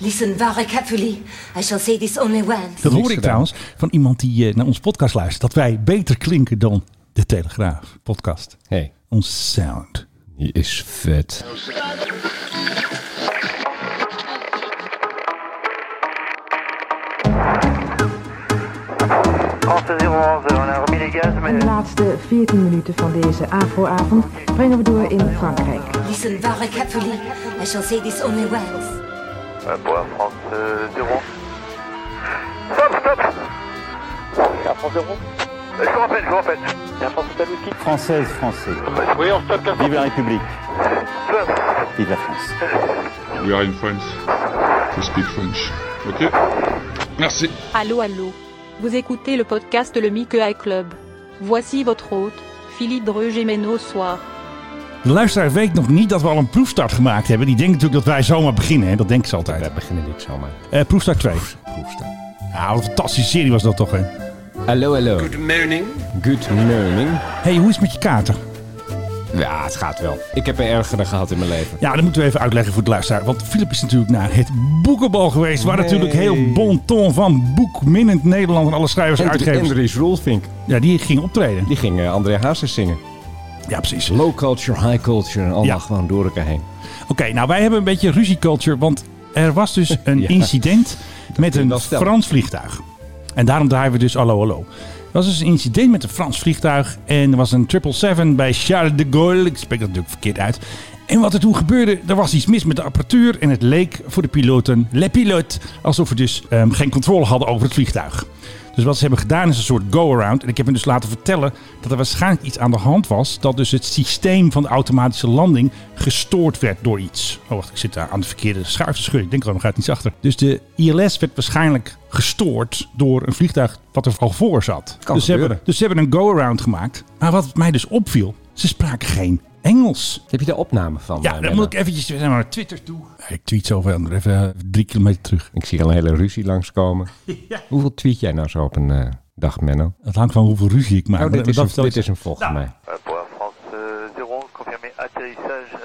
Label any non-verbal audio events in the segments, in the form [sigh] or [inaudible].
Listen very carefully. I shall say this only once. Dat hoor ik trouwens van iemand die eh, naar onze podcast luistert. Dat wij beter klinken dan de Telegraaf podcast. hey, Ons sound. die is vet. France 011, on a remis les gaz, mais De laatste 14 minuten van deze AVRO-avond brengen we door in Frankrijk. Listen very carefully. I shall say this only once. Pour Air France euh, 0. Stop, stop Air France 0 Je vous rappelle, je vous rappelle. Air France Hotel Whisky Française, français. Oui, on stoppe 4 Vive la République. Stop Vive la France. We are in France. We speak French. Ok Merci. Allô, allô. Vous écoutez le podcast Le Mickey Club. Voici votre hôte, Philippe Dreux-Gémeneau Soir. De luisteraar weet nog niet dat we al een proefstart gemaakt hebben. Die denkt natuurlijk dat wij zomaar beginnen. Hè? Dat denken ze altijd. Wij beginnen niet zomaar. Eh, proefstart 2. Proefstaan. Ja, wat een fantastische serie was dat toch, hè? Hallo, hallo. Good morning. Good morning. hey, hoe is het met je kaarten? Ja, het gaat wel. Ik heb er ergere gehad in mijn leven. Ja, dat moeten we even uitleggen voor de luisteraar. Want Philip is natuurlijk naar het boekenbal geweest. Waar Nee. natuurlijk heel bon ton van boekminnend Nederland en alle schrijvers en En uitgevers. Andries Rolfink, Ja, die ging optreden. die ging eh, André Hazes zingen. Ja, precies. Low culture, high culture en allemaal Ja. gewoon door elkaar heen. Oké, nou wij hebben een beetje ruzieculture. Want er was dus [laughs] een Ja. incident met een. Frans vliegtuig. En daarom draaien we dus hallo hallo. Er was dus een incident met een Frans vliegtuig. En er was een 777 bij Charles de Gaulle. Ik spreek dat natuurlijk verkeerd uit. En wat er toen gebeurde, er was iets mis met de apparatuur. En het leek voor de piloten, le alsof we dus ehm, geen controle hadden over het vliegtuig. Dus wat ze hebben gedaan is een soort go-around. En ik heb hen dus laten vertellen dat er waarschijnlijk iets aan de hand was. Dat dus het systeem van de automatische landing gestoord werd door iets. Oh wacht, ik zit daar aan de verkeerde schuif te schudden. Ik denk er gaat iets achter. Dus de ILS werd waarschijnlijk gestoord door een vliegtuig wat er al voor zat. Kan dus, ze hebben, dus ze hebben een go-around gemaakt. Maar wat mij dus opviel, ze spraken geen Engels. Heb je daar opname van? Ja, eh, dan moet ik eventjes zeg maar, naar Twitter toe. Ik tweet zoveel, even eh, drie kilometer terug. Ik zie al een hele ruzie langskomen. [laughs] Hoeveel tweet jij nou zo op een eh, dag, Menno? Het hangt van hoeveel ruzie ik maak. Nou, Maar dit is, dat een, dit is een volgens mij. Pour Air France 0, confirmé atterrissage,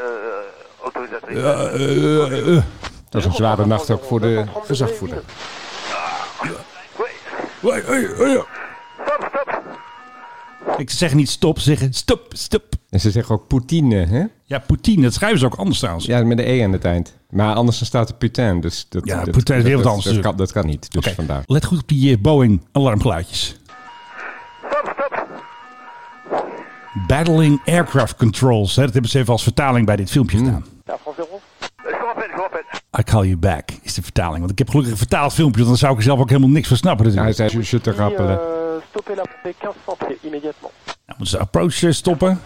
autorisé atterrissage. Dat is een zware nacht ook voor de gezagvoerder. Ik zeg niet stop, ze zeggen stop, stop. En ze zeggen ook Poutine, hè? Ja, Poutine, dat schrijven ze ook anders trouwens. Ja, met de E aan het eind. Maar anders dan staat er putain. Dus dat, Ja, dat, putain is weer wat dat- anders Dat, kan, dat kan niet, dus Oké, vandaar. let goed op die eh, Boeing alarmgeluidjes. Stop, stop Battling Aircraft Controls. Hè, dat hebben ze even als vertaling bij dit filmpje Hmm. gedaan. Air France 0 Je vous rappelle, je vous rappelle. I call you back is de vertaling. Want ik heb gelukkig een vertaald filmpje, want dan zou ik er zelf ook helemaal niks van snappen Ja, hij zei, je te rappelen. Stoppez la pompée 15 centré immédiatement. Nou, moeten ze de approach eh, stoppen.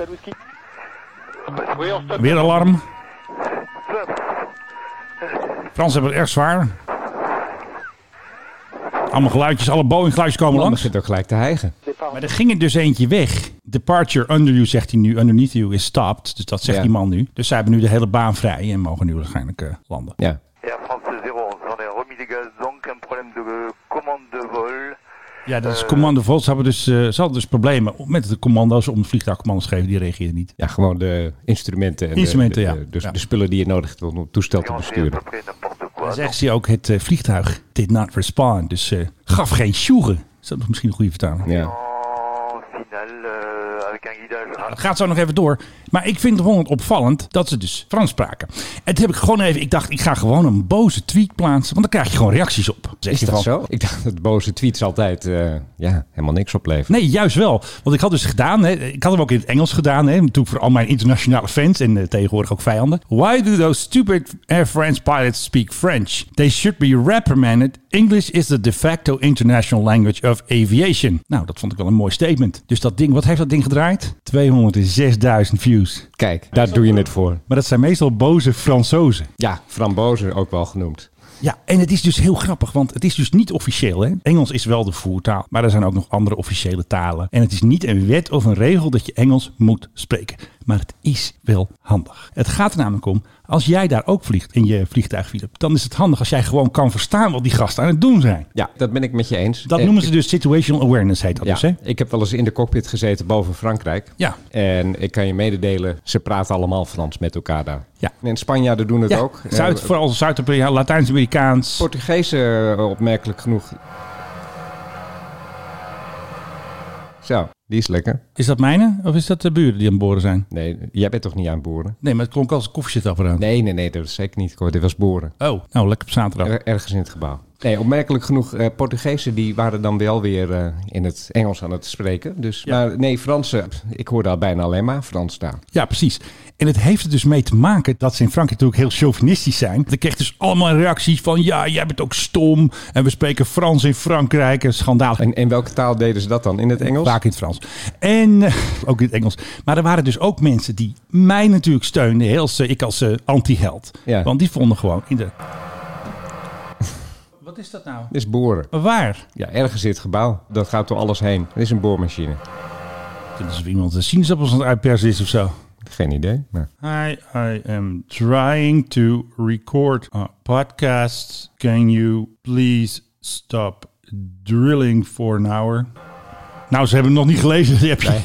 Weer alarm. Stop. Frans hebben het erg zwaar. Allemaal geluidjes, alle Boeing geluidjes komen Dan langs. begint ook gelijk te hijgen. Maar er ging er dus eentje weg. Departure under you, zegt hij nu. Underneath you is stopped. Dus dat zegt Ja. die man nu. Dus zij hebben nu de hele baan vrij en mogen nu waarschijnlijk eh, landen. Ja. Air France Ja, dat is commando Volt. Ze, hebben dus, eh, ze hadden dus problemen met de commando's om de vliegtuigcommando's te geven. Die reageerden niet. ja, gewoon de instrumenten. En de- Instrumenten, de, ja. dus Ja. de spullen die je nodig hebt om het toestel te besturen. Dan zegt ze ook, het eh, vliegtuig did not respond. Dus eh, gaf geen sjoegen. Is dat misschien een goede vertaling? Ja. Het gaat zo nog even door. Maar ik vind het gewoon opvallend dat ze dus Frans spraken. En toen heb ik gewoon even... Ik dacht, ik ga gewoon een boze tweet plaatsen. Want dan krijg je gewoon reacties op. Zeg Is je dat van, zo? Ik dacht dat boze tweets altijd eh, ja, helemaal niks opleveren. Nee, juist wel. Want ik had dus gedaan, hè, ik had hem ook in het Engels gedaan, hè, natuurlijk voor al mijn internationale fans en eh, tegenwoordig ook vijanden. Why do those stupid Air France pilots speak French? They should be reprimanded. English is the de facto international language of aviation. Nou, dat vond ik wel een mooi statement. Dus dat ding, wat heeft dat ding gedraaid? 206.000 views. Kijk, daar doe je het voor. Maar dat zijn meestal boze Fransozen. Ja, frambozen ook wel genoemd. Ja, en het is dus heel grappig, want het is dus niet officieel. Hè? Engels is wel de voertaal, maar er zijn ook nog andere officiële talen. En het is niet een wet of een regel dat je Engels moet spreken. Maar het is wel handig. Het gaat er namelijk om, als jij daar ook vliegt in je vliegtuig, Philip, dan is het handig als jij gewoon kan verstaan wat die gasten aan het doen zijn. Ja, dat ben ik met je eens. Dat Eh, noemen ze dus situational awareness, heet dat Ja, dus, hè? ik heb wel eens in de cockpit gezeten boven Frankrijk. Ja. En ik kan je mededelen, ze praten allemaal Frans met elkaar daar. Ja. En Spanjaarden doen het Ja, ook. Zuid, Eh, vooral Zuid-Amerika, Latijns Amerikaans. Portugezen, eh, opmerkelijk genoeg. Zo, die is lekker. Is dat mijne? Of is dat de buren die aan het boren zijn? Nee, jij bent toch niet aan het boeren? Nee, maar het klonk als een koffiezetapparaat. Nee, nee, nee, dat is zeker niet. Dit was boeren. Oh, nou, lekker op zaterdag. Er- ergens in het gebouw. Nee, opmerkelijk genoeg, eh, Portugezen die waren dan wel weer eh, in het Engels aan het spreken. Dus, Ja. Maar nee, Fransen, ik hoorde al bijna alleen maar Frans staan. Ja, precies. En het heeft er dus mee te maken dat ze in Frankrijk natuurlijk heel chauvinistisch zijn. Dan kreeg dus allemaal reacties van, ja, jij bent ook stom. En we spreken Frans in Frankrijk. Een Schandalig. En in welke taal deden ze dat dan? In het Engels? Vaak in het Frans. En eh, ook in het Engels. Maar er waren dus ook mensen die mij natuurlijk steunden. Heel, ik als anti-held. Ja. Want die vonden gewoon in de... Wat is dat nou? Dit is boren. Maar waar? Ja, ergens in het gebouw. Dat gaat door alles heen. Er is een boormachine. Het is alsof iemand de sinaasappels aan het uitpersen is of zo. Geen idee. Maar... Hi, I am trying to record a podcast. Can you please stop drilling for an hour? Nou, ze hebben het nog niet gelezen. [laughs] Die heb je.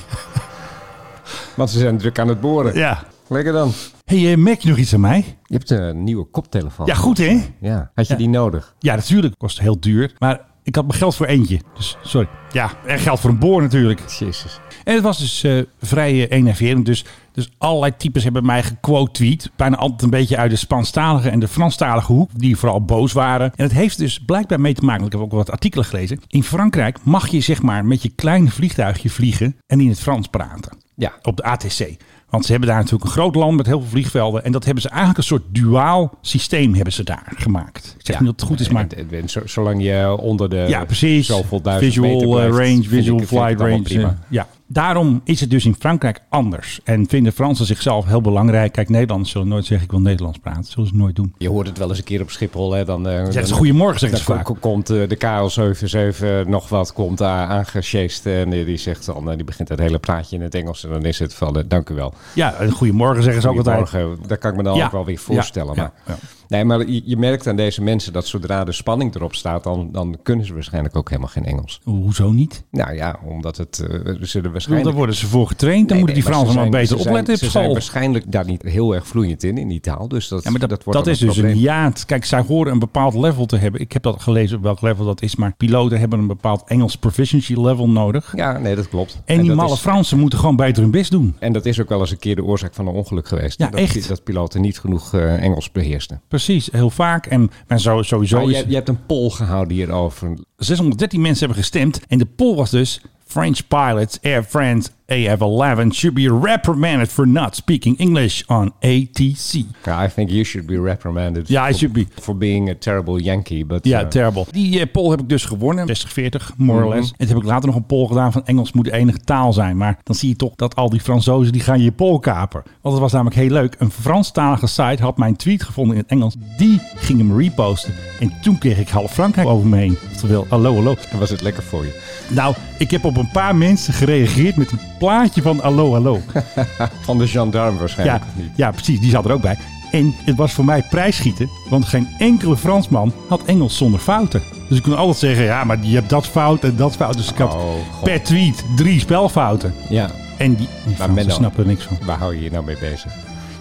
Want ze zijn druk aan het boren. Ja. Lekker dan. Hey, eh, merk je nog iets aan mij? Je hebt een nieuwe koptelefoon. Ja, goed hè? Ja. Had je Ja. die nodig? Ja, natuurlijk. Kost heel duur. Maar ik had mijn geld voor eentje. Dus sorry. Ja, en geld voor een boor natuurlijk. Jezus. En het was dus eh, vrij eh, enerverend. Dus, dus allerlei types hebben mij gequote tweet. Bijna altijd een beetje uit de Spaanstalige en de Franstalige hoek. Die vooral boos waren. En het heeft dus blijkbaar mee te maken. Ik heb ook wat artikelen gelezen. In Frankrijk mag je zeg maar met je kleine vliegtuigje vliegen. En in het Frans praten. Ja. Op de ATC. Want ze hebben daar natuurlijk een groot land met heel veel vliegvelden. En dat hebben ze eigenlijk een soort duaal systeem hebben ze daar gemaakt. Ik zeg niet dat het goed is, maar... En- en zo- zolang je onder de Ja, precies. zoveel duizend Visual meter eh, blijft, range, visual ik- flight range. Eh, ja. Daarom is het dus in Frankrijk anders. En vinden Fransen zichzelf heel belangrijk. Kijk, Nederlanders zullen nooit zeggen ik wil Nederlands praten. Dat zullen ze nooit doen. Je hoort het wel eens een keer op Schiphol. Hè, dan, eh, is dan- goedemorgen, zeggen ze vaak. ko- komt eh, de KL77 nog wat, komt daar aangesjeest. En eh, die zegt dan, eh, die begint het hele praatje in het Engels. En dan is het van, eh, dank u wel. Ja, en goedemorgen zeggen ze ook altijd. Dat kan ik me dan Ja. ook wel weer voorstellen. Ja, maar, ja, ja. Nee, maar je, je merkt aan deze mensen dat zodra de spanning erop staat, dan, dan kunnen ze waarschijnlijk ook helemaal geen Engels. Hoezo niet? Nou ja, omdat het, eh, ze er waarschijnlijk... Daar worden ze voor getraind. Dan Nee, moeten die Fransen maar zijn- beter zijn- opletten op Ze zijn waarschijnlijk daar niet heel erg vloeiend in, in die taal. Dus dat, Ja, maar dat, dat, wordt dan is dus probleem. een jaad. Kijk, zij horen een bepaald level te hebben. Ik heb dat gelezen op welk level dat is. Maar piloten hebben een bepaald Engels proficiency level nodig. Ja, nee, dat klopt. En die dat malle is- Fransen moeten gewoon beter hun best doen. En dat is ook wel eens een keer de oorzaak van een ongeluk geweest. Ja, dat, echt. Dat piloten niet genoeg eh, Engels beheersten. Precies, heel vaak. En, zo, sowieso Maar is... je, je hebt een poll gehouden hierover. 613 mensen hebben gestemd. En de poll was dus... French pilots, Air France AF-11 should be reprimanded for not speaking English on ATC. I think you should be reprimanded. Ja, I for, should be. For being a terrible Yankee. But, Ja, eh, terrible. Die eh, poll heb ik dus gewonnen. 60-40, more or Mhm. less. En toen heb ik later nog een poll gedaan van Engels moet de enige taal zijn. Maar dan zie je toch dat al die Fransozen die gaan je poll kapen. Want het was namelijk heel leuk. Een Franstalige site had mijn tweet gevonden in het Engels. Die ging hem reposten. En toen kreeg ik half Frankrijk over me heen. Oftewel, hallo, hallo. dan was het lekker voor je. Nou, ik heb op een paar mensen gereageerd met een plaatje van hallo, hallo. [laughs] Van de gendarme Ja, waarschijnlijk niet. ja, precies. Die zat er ook bij. En het was voor mij prijsschieten. Want geen enkele Fransman had Engels zonder fouten. Dus ik kon altijd zeggen, ja, maar je hebt dat fout en dat fout. Dus ik had Oh, per tweet drie spelfouten. Ja, En die, die Fransen snappen er niks van. waar hou je je nou mee bezig?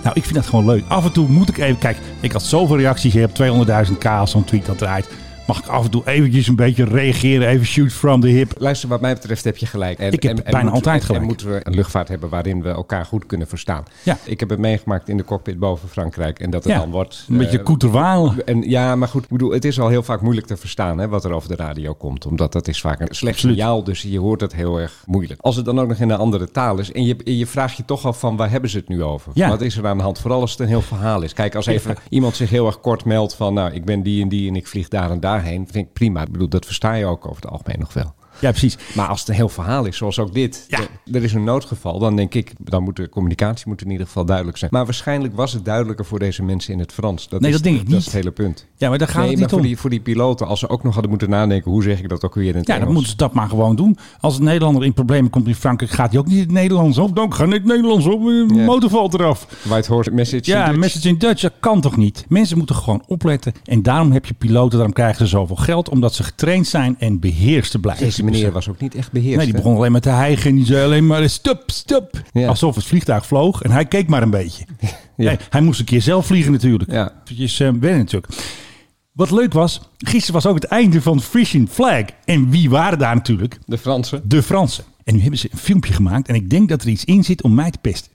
Nou, ik vind dat gewoon leuk. Af en toe moet ik even... Kijk, ik had zoveel reacties. Je hebt 200.000 k zo'n tweet dat draait. Mag ik af en toe eventjes een beetje reageren. Even shoot from the hip. Luister, wat mij betreft heb je gelijk. En, Ik heb bijna altijd gelijk. En moeten we een luchtvaart hebben waarin we elkaar goed kunnen verstaan. Ja. Ik heb het meegemaakt in de cockpit boven Frankrijk. En dat het Ja, dan wordt... een beetje eh, koeterwalen. En ja, maar goed, ik bedoel, het is al heel vaak moeilijk te verstaan hè, wat er over de radio komt. Omdat dat is vaak een slecht Absoluut. signaal, dus je hoort het heel erg moeilijk. Als het dan ook nog in een andere taal is en je, je vraagt je toch af van waar hebben ze het nu over? Ja. Wat is er aan de hand? Vooral als het een heel verhaal is. Kijk, als even iemand zich heel erg kort meldt van nou, ik ben die en die en ik vlieg daar en daarheen, vind ik prima. Ik bedoel, dat versta je ook over het algemeen nog wel. Ja, precies. Maar als het een heel verhaal is, zoals ook dit, Ja. er- er is een noodgeval, dan denk ik, dan moet de communicatie moet in ieder geval duidelijk zijn. Maar waarschijnlijk was het duidelijker voor deze mensen in het Frans. Dat Nee, is, dat denk ik Dat is niet. het hele punt. Ja, maar daar gaat nee, het maar niet voor om. die, voor die piloten, als ze ook nog hadden moeten nadenken, hoe zeg ik dat ook weer in het Ja, dan Engels? moeten ze dat maar gewoon doen. Als een Nederlander in problemen komt in Frankrijk, gaat hij ook niet in het Nederlands op. Dan ga ik het Nederlands op, de Ja. motor valt eraf. White Horse Message. Ja, message in Dutch, dat kan toch niet? Mensen moeten gewoon opletten. En daarom heb je piloten, daarom krijgen ze zoveel geld. Omdat ze getraind zijn en beheerst te blijven. Deze meneer was ook niet echt beheerst. Nee, die begon alleen maar te hijgen en die zei alleen maar stop, stop. Ja. Alsof het vliegtuig vloog en hij keek maar een beetje. [laughs] Ja. Nee, hij moest een keer zelf vliegen natuurlijk. Ja. Eventjes eh, wennen natuurlijk. Wat leuk was, gisteren was ook het einde van Fishing Flag. En wie waren daar natuurlijk? De Fransen. De Fransen. En nu hebben ze een filmpje gemaakt en ik denk dat er iets in zit om mij te pesten.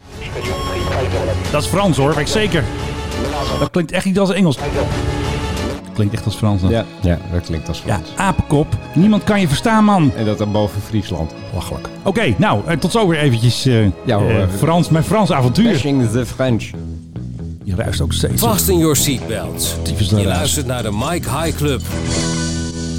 Dat is Frans hoor, weet ik zeker. Dat klinkt echt niet als Engels. Klinkt echt als Frans dan. Ja, ja, dat klinkt als Ja, Frans. apenkop. Niemand kan je verstaan, man. En dat dan boven Friesland. Lachelijk. Oké, nou, eh, tot zover eventjes eh, Ja, hoor. eh, Frans, mijn Frans avontuur. Bashing the French. Je ruist ook steeds. Fasten your seatbelts. Tyfus de Je luistert naar de Mike High Club.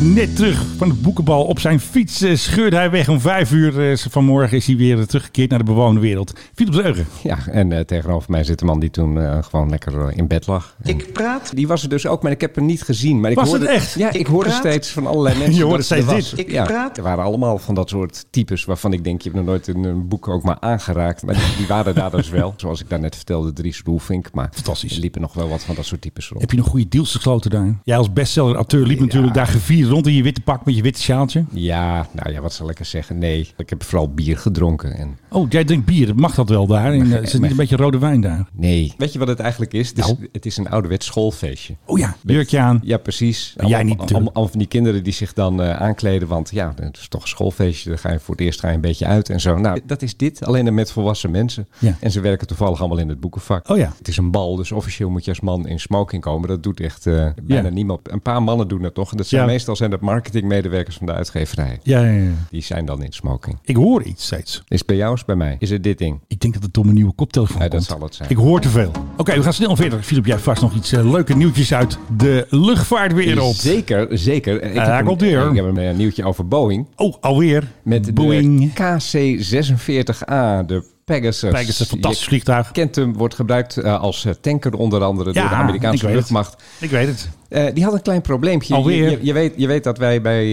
Net terug van de boekenbal op zijn fiets eh, scheurde hij weg. Om vijf uur eh, vanmorgen is hij weer teruggekeerd naar de bewoonde wereld. Philip Zeugen. Ja, en eh, tegenover mij zit een man die toen eh, gewoon lekker eh, in bed lag. Ik praat. Die was er dus ook, maar ik heb hem niet gezien. Maar ik Was hoorde, het echt? Ja, ik, hoorde steeds van allerlei [laughs] mensen. Je hoorde dat steeds er dit. Ik ja, Er waren allemaal van dat soort types waarvan ik denk, je hebt nog nooit in een boek ook maar aangeraakt. Maar die, die waren daar dus wel. [laughs] Zoals ik daarnet vertelde, Dries Roelvink. Maar Fantastisch. er liepen nog wel wat van dat soort types rond. Heb je nog goede deals gesloten daar? Jij als bestseller-auteur liep natuurlijk daar gevierd rond in je witte pak met je witte sjaaltje. Ja, nou ja, wat zal ik er zeggen? Nee, ik heb vooral bier gedronken. En Oh, jij drinkt bier. Mag dat wel daar? En, eh, is het niet maar- een beetje rode wijn daar? nee. Weet je wat het eigenlijk is? Het is, Nou? het is een ouderwets schoolfeestje. Oh ja, jurkje aan. Ja, precies. Maar jij niet natuurlijk. allemaal, allemaal van die kinderen die zich dan eh, aankleden. Want ja, het is toch een schoolfeestje. Dan ga je voor het eerst ga je een beetje uit en zo. Nou, dat is dit. Alleen dan met volwassen mensen. Ja. En ze werken toevallig allemaal in het boekenvak. Oh ja. Het is een bal, dus officieel moet je als man in smoking komen. Dat doet echt eh, bijna Ja. niemand. Een paar mannen doen dat toch. En dat zijn Ja. meestal zijn dat marketingmedewerkers van de uitgeverij. Ja, ja, ja. Die zijn dan in smoking. Ik hoor iets steeds. Is het bij jou of bij mij? Is het dit ding? Ik denk dat het door mijn nieuwe koptelefoon Ja, dat komt. zal het zijn. Ik hoor te veel. Oké, we gaan snel verder. Philip, jij vast nog iets eh, leuke nieuwtjes uit de luchtvaartwereld. Zeker, zeker. Ik Ja, heb een-. Ik heb een eh, nieuwtje over Boeing. Oh, alweer. Met Boeing. de KC-46A, de Pegasus. Pegasus, fantastisch vliegtuig. Kent hem, wordt gebruikt eh, als eh, tanker onder andere door de ik Amerikaanse het. luchtmacht. Ik weet het. Eh, die had een klein probleempje. Alweer? Je, weet, je weet dat wij bij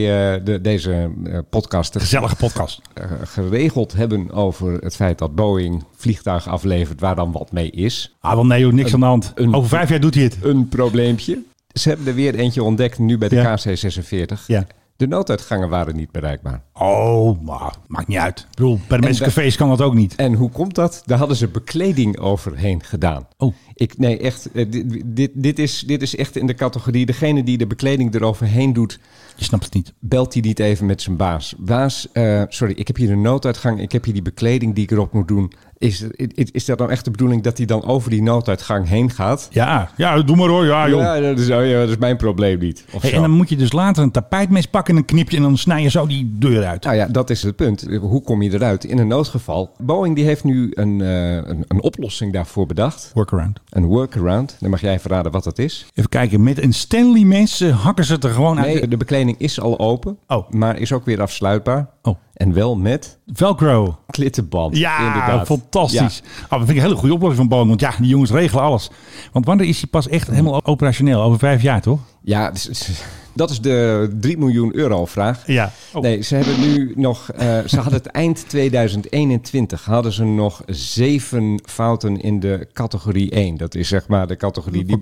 de, deze podcast Gezellige podcast. [laughs] geregeld hebben over het feit dat Boeing vliegtuigen aflevert waar dan wat mee is. Ah, wel nee, hoor, niks aan de hand. een- Over vijf jaar doet hij het. Een probleempje. Ze hebben er weer eentje ontdekt, nu bij de Ja. KC-46. Ja. De nooduitgangen waren niet bereikbaar. Oh, maar maakt niet uit. Ik bedoel, bij de En mensencafés kan dat ook niet. En hoe komt dat? Daar hadden ze bekleding overheen gedaan. Oh. Ik, nee, echt. eh, Dit, dit, dit, is, dit is echt in de categorie. Degene die de bekleding eroverheen doet, Je snapt het niet. belt hij niet even met zijn baas. Baas, eh, sorry, ik heb hier een nooduitgang. Ik heb hier die bekleding die ik erop moet doen. Is, is, is dat nou echt de bedoeling dat hij dan over die nooduitgang heen gaat? Ja, ja, doe maar hoor. Ja, joh. Ja, dat is, oh ja, dat is mijn probleem niet. Hey, en dan moet je dus later een tapijtmes pakken, een knipje en dan snij je zo die deur uit. Nou ja, dat is het punt. Hoe kom je eruit in een noodgeval? Boeing die heeft nu een, eh, een, een oplossing daarvoor bedacht. Workaround. Een workaround. Dan mag jij verraden wat dat is. Even kijken, met een Stanley mes eh, hakken ze het er gewoon uit. Nee, de bekleding is al open, Oh. maar is ook weer afsluitbaar. Oh, En wel met Velcro. klittenband. Ja, inderdaad. fantastisch. Ja. Oh, dat vind ik een hele goede oplossing van Boeing. Want ja, die jongens regelen alles. Want wanneer is hij pas echt helemaal operationeel? Over vijf jaar, toch? Ja, dus- dus- dat is de 3 miljoen euro vraag. Ja. Oh. Nee, ze hebben nu nog. eh, ze hadden het eind 2021 hadden ze nog zeven fouten in de categorie 1. Dat is zeg maar de categorie die,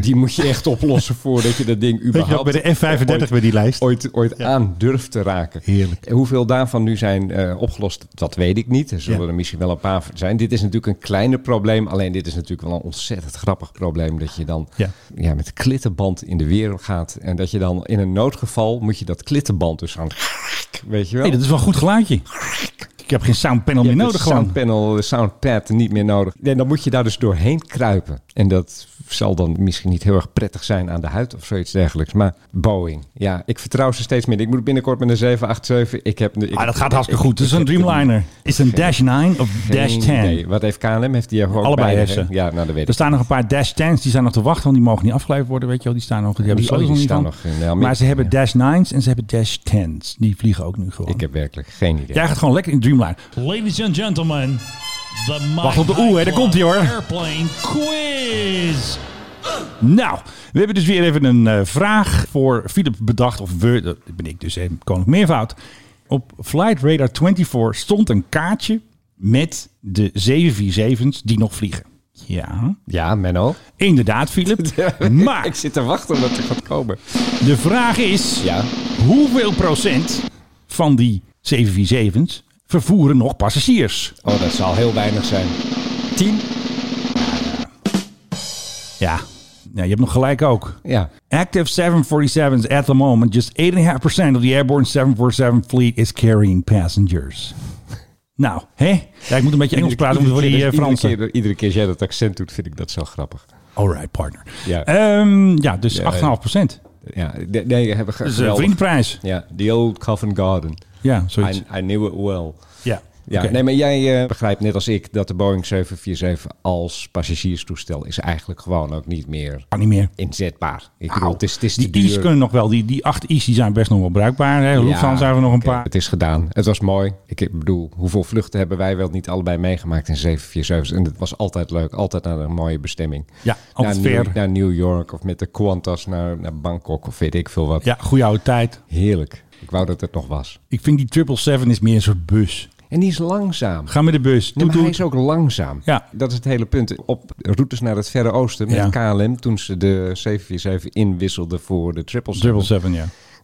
die moet je echt oplossen voordat je dat ding [laughs] Weet je nog, überhaupt bij de F-35 ooit, bij die lijst. ooit, ooit aan durft te raken. Heerlijk. En Hoeveel daarvan nu zijn eh, opgelost, dat weet ik niet. Er zullen Ja. er misschien wel een paar zijn. Dit is natuurlijk een kleiner probleem. Alleen dit is natuurlijk wel een ontzettend grappig probleem. Dat je dan Ja. ja. met klittenband in de wereld gaat. En dat je dan in een noodgeval moet je dat klittenband dus aan... Weet je wel? Hey, dat is wel een goed geluidje. Ik heb geen soundpanel je meer hebt nodig soundpanel, de soundpad niet meer nodig. En dan moet je daar dus doorheen kruipen. En dat zal dan misschien niet heel erg prettig zijn aan de huid of zoiets dergelijks. Maar Boeing, ja, ik vertrouw ze steeds meer. Ik moet binnenkort met een 787. Ik heb, ik, Ah, dat gaat hartstikke ik- goed. Het is een Dreamliner. Is het een Dash 9 of Dash 10? idee. Wat heeft KLM? Heeft die ook Allebei heeft ze. Ja, nou dat weet Er ik. staan nog een paar Dash 10's, die zijn nog te wachten, want die mogen niet afgeleverd worden, weet je wel. Die staan nog, die hebben Die- ze nog die niet staan van. nog in Amerika, Maar ze hebben ja. Dash 9's en ze hebben Dash 10's. Die vliegen ook nu gewoon. Ik heb werkelijk geen idee. Jij gaat gewoon lekker in Dreamliner. Ladies and gentlemen, Wacht op de oeh, hè, daar komt hij, hoor. Airplane quiz. Nou, we hebben dus weer even een eh, vraag voor Philip bedacht. Of we, dat ben ik dus, hè, koning meervoud. Op Flight Radar 24 stond een kaartje met de 747's die nog vliegen. Ja, Ja, Menno. inderdaad, Philip. [laughs] Maar Ik zit te wachten omdat het gaat komen. de vraag is: Ja. hoeveel procent van die 747's vervoeren nog passagiers? Oh, dat zal heel weinig zijn. 10? Ja, Ja, je hebt nog gelijk ook. Ja. Active 747s at the moment, just 8.5% of the airborne 747 fleet is carrying passengers. Nou, hè? Ja, ik moet een beetje Engels praten voor die eh, Fransen. Iedere keer, iedere keer als jij dat accent doet, vind ik dat zo grappig. Alright, partner. Ja. Ehm, ja, dus Ja, 8,5%. Ja, nee, hebben Dus een vriendprijs. Ja, The Old Covent Garden. Ja, zoiets. I, I knew it well. Ja, Ja, nee, maar jij eh, begrijpt net als ik dat de Boeing 747 als passagierstoestel is eigenlijk gewoon ook niet meer Kan niet meer. inzetbaar. Ik bedoel, het is, het is Nou, Die I's kunnen nog wel. Die, die acht I's die zijn best nog wel bruikbaar. Hè? Lufthansa zijn we nog een paar. Het is gedaan. Het was mooi. Ik bedoel, hoeveel vluchten hebben wij wel niet allebei meegemaakt in 747? En het was altijd leuk. Altijd naar een mooie bestemming. Ja, altijd naar, New, naar New York of met de Qantas naar, naar Bangkok of weet ik veel wat. Ja, goede oude tijd. Heerlijk. Ik wou dat het nog was. Ik vind die 777 is meer een soort bus. En die is langzaam. Ga met de bus. Nee, maar hij is ook langzaam. Ja. Dat is het hele punt. Op routes naar het Verre Oosten met Ja. KLM, toen ze de 747 inwisselden voor de 777, 777,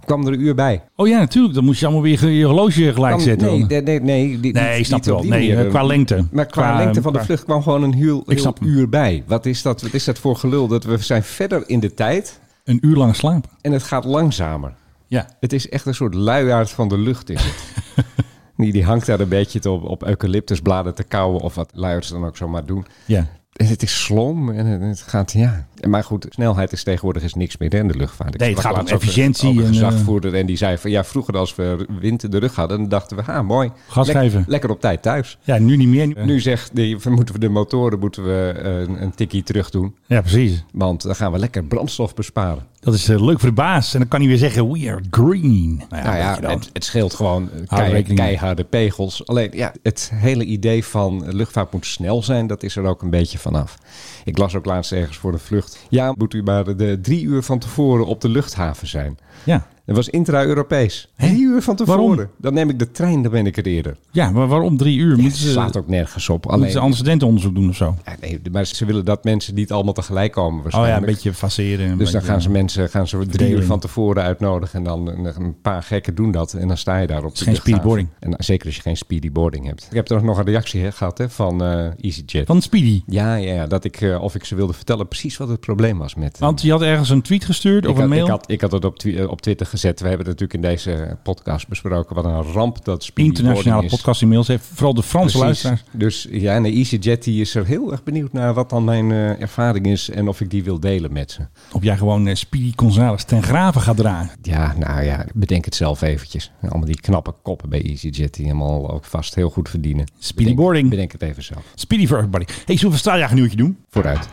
ja. kwam er een uur bij. Oh ja, natuurlijk. Dan moest je allemaal weer je horloge gelijk zetten. nee, nee, nee, nee, die- Nee, niet- ik snap op wel. Nee, qua lengte. Maar qua, Qua, lengte van de vlucht kwam gewoon een heel, uur bij. Wat is, dat, wat is dat voor gelul? Dat we zijn verder in de tijd Een uur lang slapen. en het gaat langzamer. Ja. Het is echt een soort luiaard van de lucht is het. [laughs] die, die hangt daar een beetje te op, op eucalyptusbladen te kauwen of wat luiaards dan ook zomaar doen. Ja. En het is slom en het- gaat, ja. Maar goed, snelheid is tegenwoordig is niks meer hè, in de luchtvaart. Ik Nee, het gaat om over- efficiëntie over Een en, eh, gezagvoerder en die zei van, ja, vroeger als we wind in de rug hadden, dan dachten we, ah, mooi. Gas Lek- geven. Lekker op tijd thuis. Ja, nu niet meer. Nu zegt die, we moeten we de motoren moeten we eh, een, een tikkie terug doen. Ja, precies. Want dan gaan we lekker brandstof besparen. Dat is eh, leuk voor de baas. En dan kan hij weer zeggen, we are green. Nou ja, nou ja, het, het scheelt gewoon eh, kei- keiharde pegels. Alleen ja, het hele idee van luchtvaart moet snel zijn, dat is er ook een beetje vanaf. Ik las ook laatst ergens voor de vlucht. Ja, moet u maar de drie uur van tevoren op de luchthaven zijn. Ja. Dat was intra-Europees. Drie uur van tevoren. Waarom? Dan neem ik de trein, dan ben ik er eerder. ja, maar waarom drie uur? Het Moeten ze, slaat ook nergens op. moeten ze Alleen, antecedentenonderzoek doen of zo? ja, nee, maar ze willen dat mensen niet allemaal tegelijk komen Oh ja, waarschijnlijk. een beetje faceren. een Dus dan gaan ze mensen gaan ze drie uur van tevoren uitnodigen. En dan een, paar gekken doen dat. En dan sta je daar op de geen luchthaven. speedy boarding. En dan- zeker als je geen speedy boarding hebt. Ik heb er nog een reactie hè, gehad hè, van eh EasyJet. Van Speedy. Ja, ja, ja, dat ik, eh, of ik ze wilde vertellen precies wat het probleem was met... eh, Want je had ergens een tweet gestuurd of had, een mail. Ik had, ik had het op, eh, op Twitter gezet. We hebben het natuurlijk in deze podcast besproken. Wat een ramp dat speedy Internationale is. podcast e-mails heeft. Vooral de Franse Precies. luisteraars. Dus ja, en de EasyJet die is er heel erg benieuwd naar wat dan mijn eh, ervaring is. En of ik die wil delen met ze. Of jij gewoon eh, Speedy Gonzales ten graven gaat dragen. Ja, nou ja, bedenk het zelf eventjes. Allemaal die knappe koppen bij EasyJet die helemaal ook vast heel goed verdienen. Speedy Bedenk- boarding. Bedenk het even zelf. Speedy for everybody. Hey, zullen we een straaljagernieuwtje doen? Vooruit.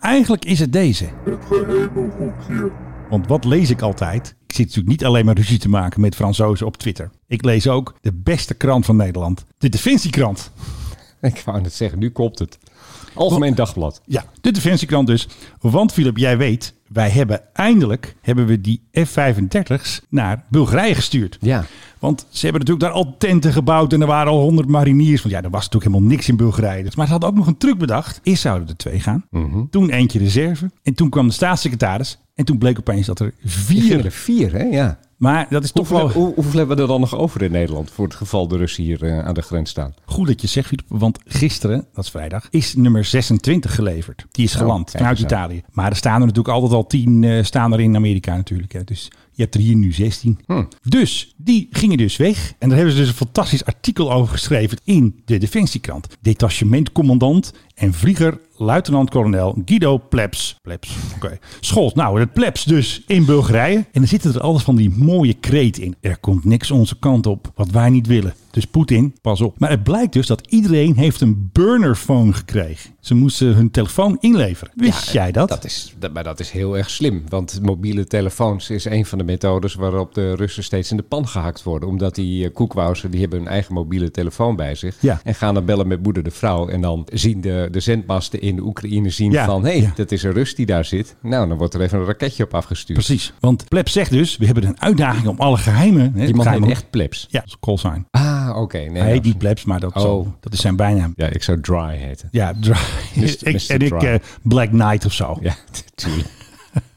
Eigenlijk is het deze. Want wat lees ik altijd? Ik zit natuurlijk niet alleen maar ruzie te maken met Fransozen op Twitter. Ik lees ook de beste krant van Nederland. De Defensiekrant. [laughs] Ik wou net zeggen, nu komt het. Algemeen Dagblad. Ja, de Defensiekrant dus. Want Philip, jij weet, wij hebben eindelijk hebben we die F-35's naar Bulgarije gestuurd. Ja. Want ze hebben natuurlijk daar al tenten gebouwd en er waren al honderd mariniers. Want ja, er was natuurlijk helemaal niks in Bulgarije. Dus- Maar ze hadden ook nog een truc bedacht. Eerst zouden er twee gaan. Mhm. Toen eentje reserve. En toen kwam de staatssecretaris. En toen bleek opeens dat er vier... er vier, hè? Ja. Maar dat is toch Hoeveel, wel hoe- hoeveel hebben we er dan nog over in Nederland? Voor het geval de Russen hier eh, aan de grens staan. goed dat je zegt, Philip. Want gisteren, dat is vrijdag, is nummer 26 geleverd. Die is Zo, geland kijk vanuit. Italië. Maar er staan er natuurlijk altijd al tien eh, staan er in Amerika natuurlijk. Hè. Dus je hebt er hier nu 16. Hm. Dus die gingen dus weg. En daar hebben ze dus een fantastisch artikel over geschreven in de Defensiekrant. Detachementcommandant en vlieger luitenant-kolonel Guido Plebs. Plebs, oké. Schold, nou, het Plebs dus in Bulgarije. En dan zitten er alles van die mooie kreet in. Er komt niks onze kant op, wat wij niet willen. Dus Poetin, pas op. Maar het blijkt dus dat iedereen heeft een burnerphone gekregen. Ze moesten hun telefoon inleveren. Wist jij dat? Dat is, dat, maar dat is heel erg slim. Want mobiele telefoons is een van de methodes waarop de Russen steeds in de pan gehakt worden. Omdat die uh, koekwausen, die hebben hun eigen mobiele telefoon bij zich. Ja. En gaan dan bellen met moeder de vrouw. En dan zien de, de zendmasten in de Oekraïne zien Ja, van... hé, hey, dat is een Rus die daar zit. Nou, dan wordt er even een raketje op afgestuurd. Precies. Want Plebs zegt dus, we hebben een uitdaging om alle geheimen... Hè, Die man geheimen- echt plebs. Ja, dat is call sign. Ah, oké. Nee, Hij heet niet Plebs, maar dat, Oh. zo, dat is zijn bijnaam. Ja, ik zou Dry heten. Ja, dry. Mr. [laughs] ik, Mr. en ik eh, Black Knight of zo. Ja, [laughs] natuurlijk.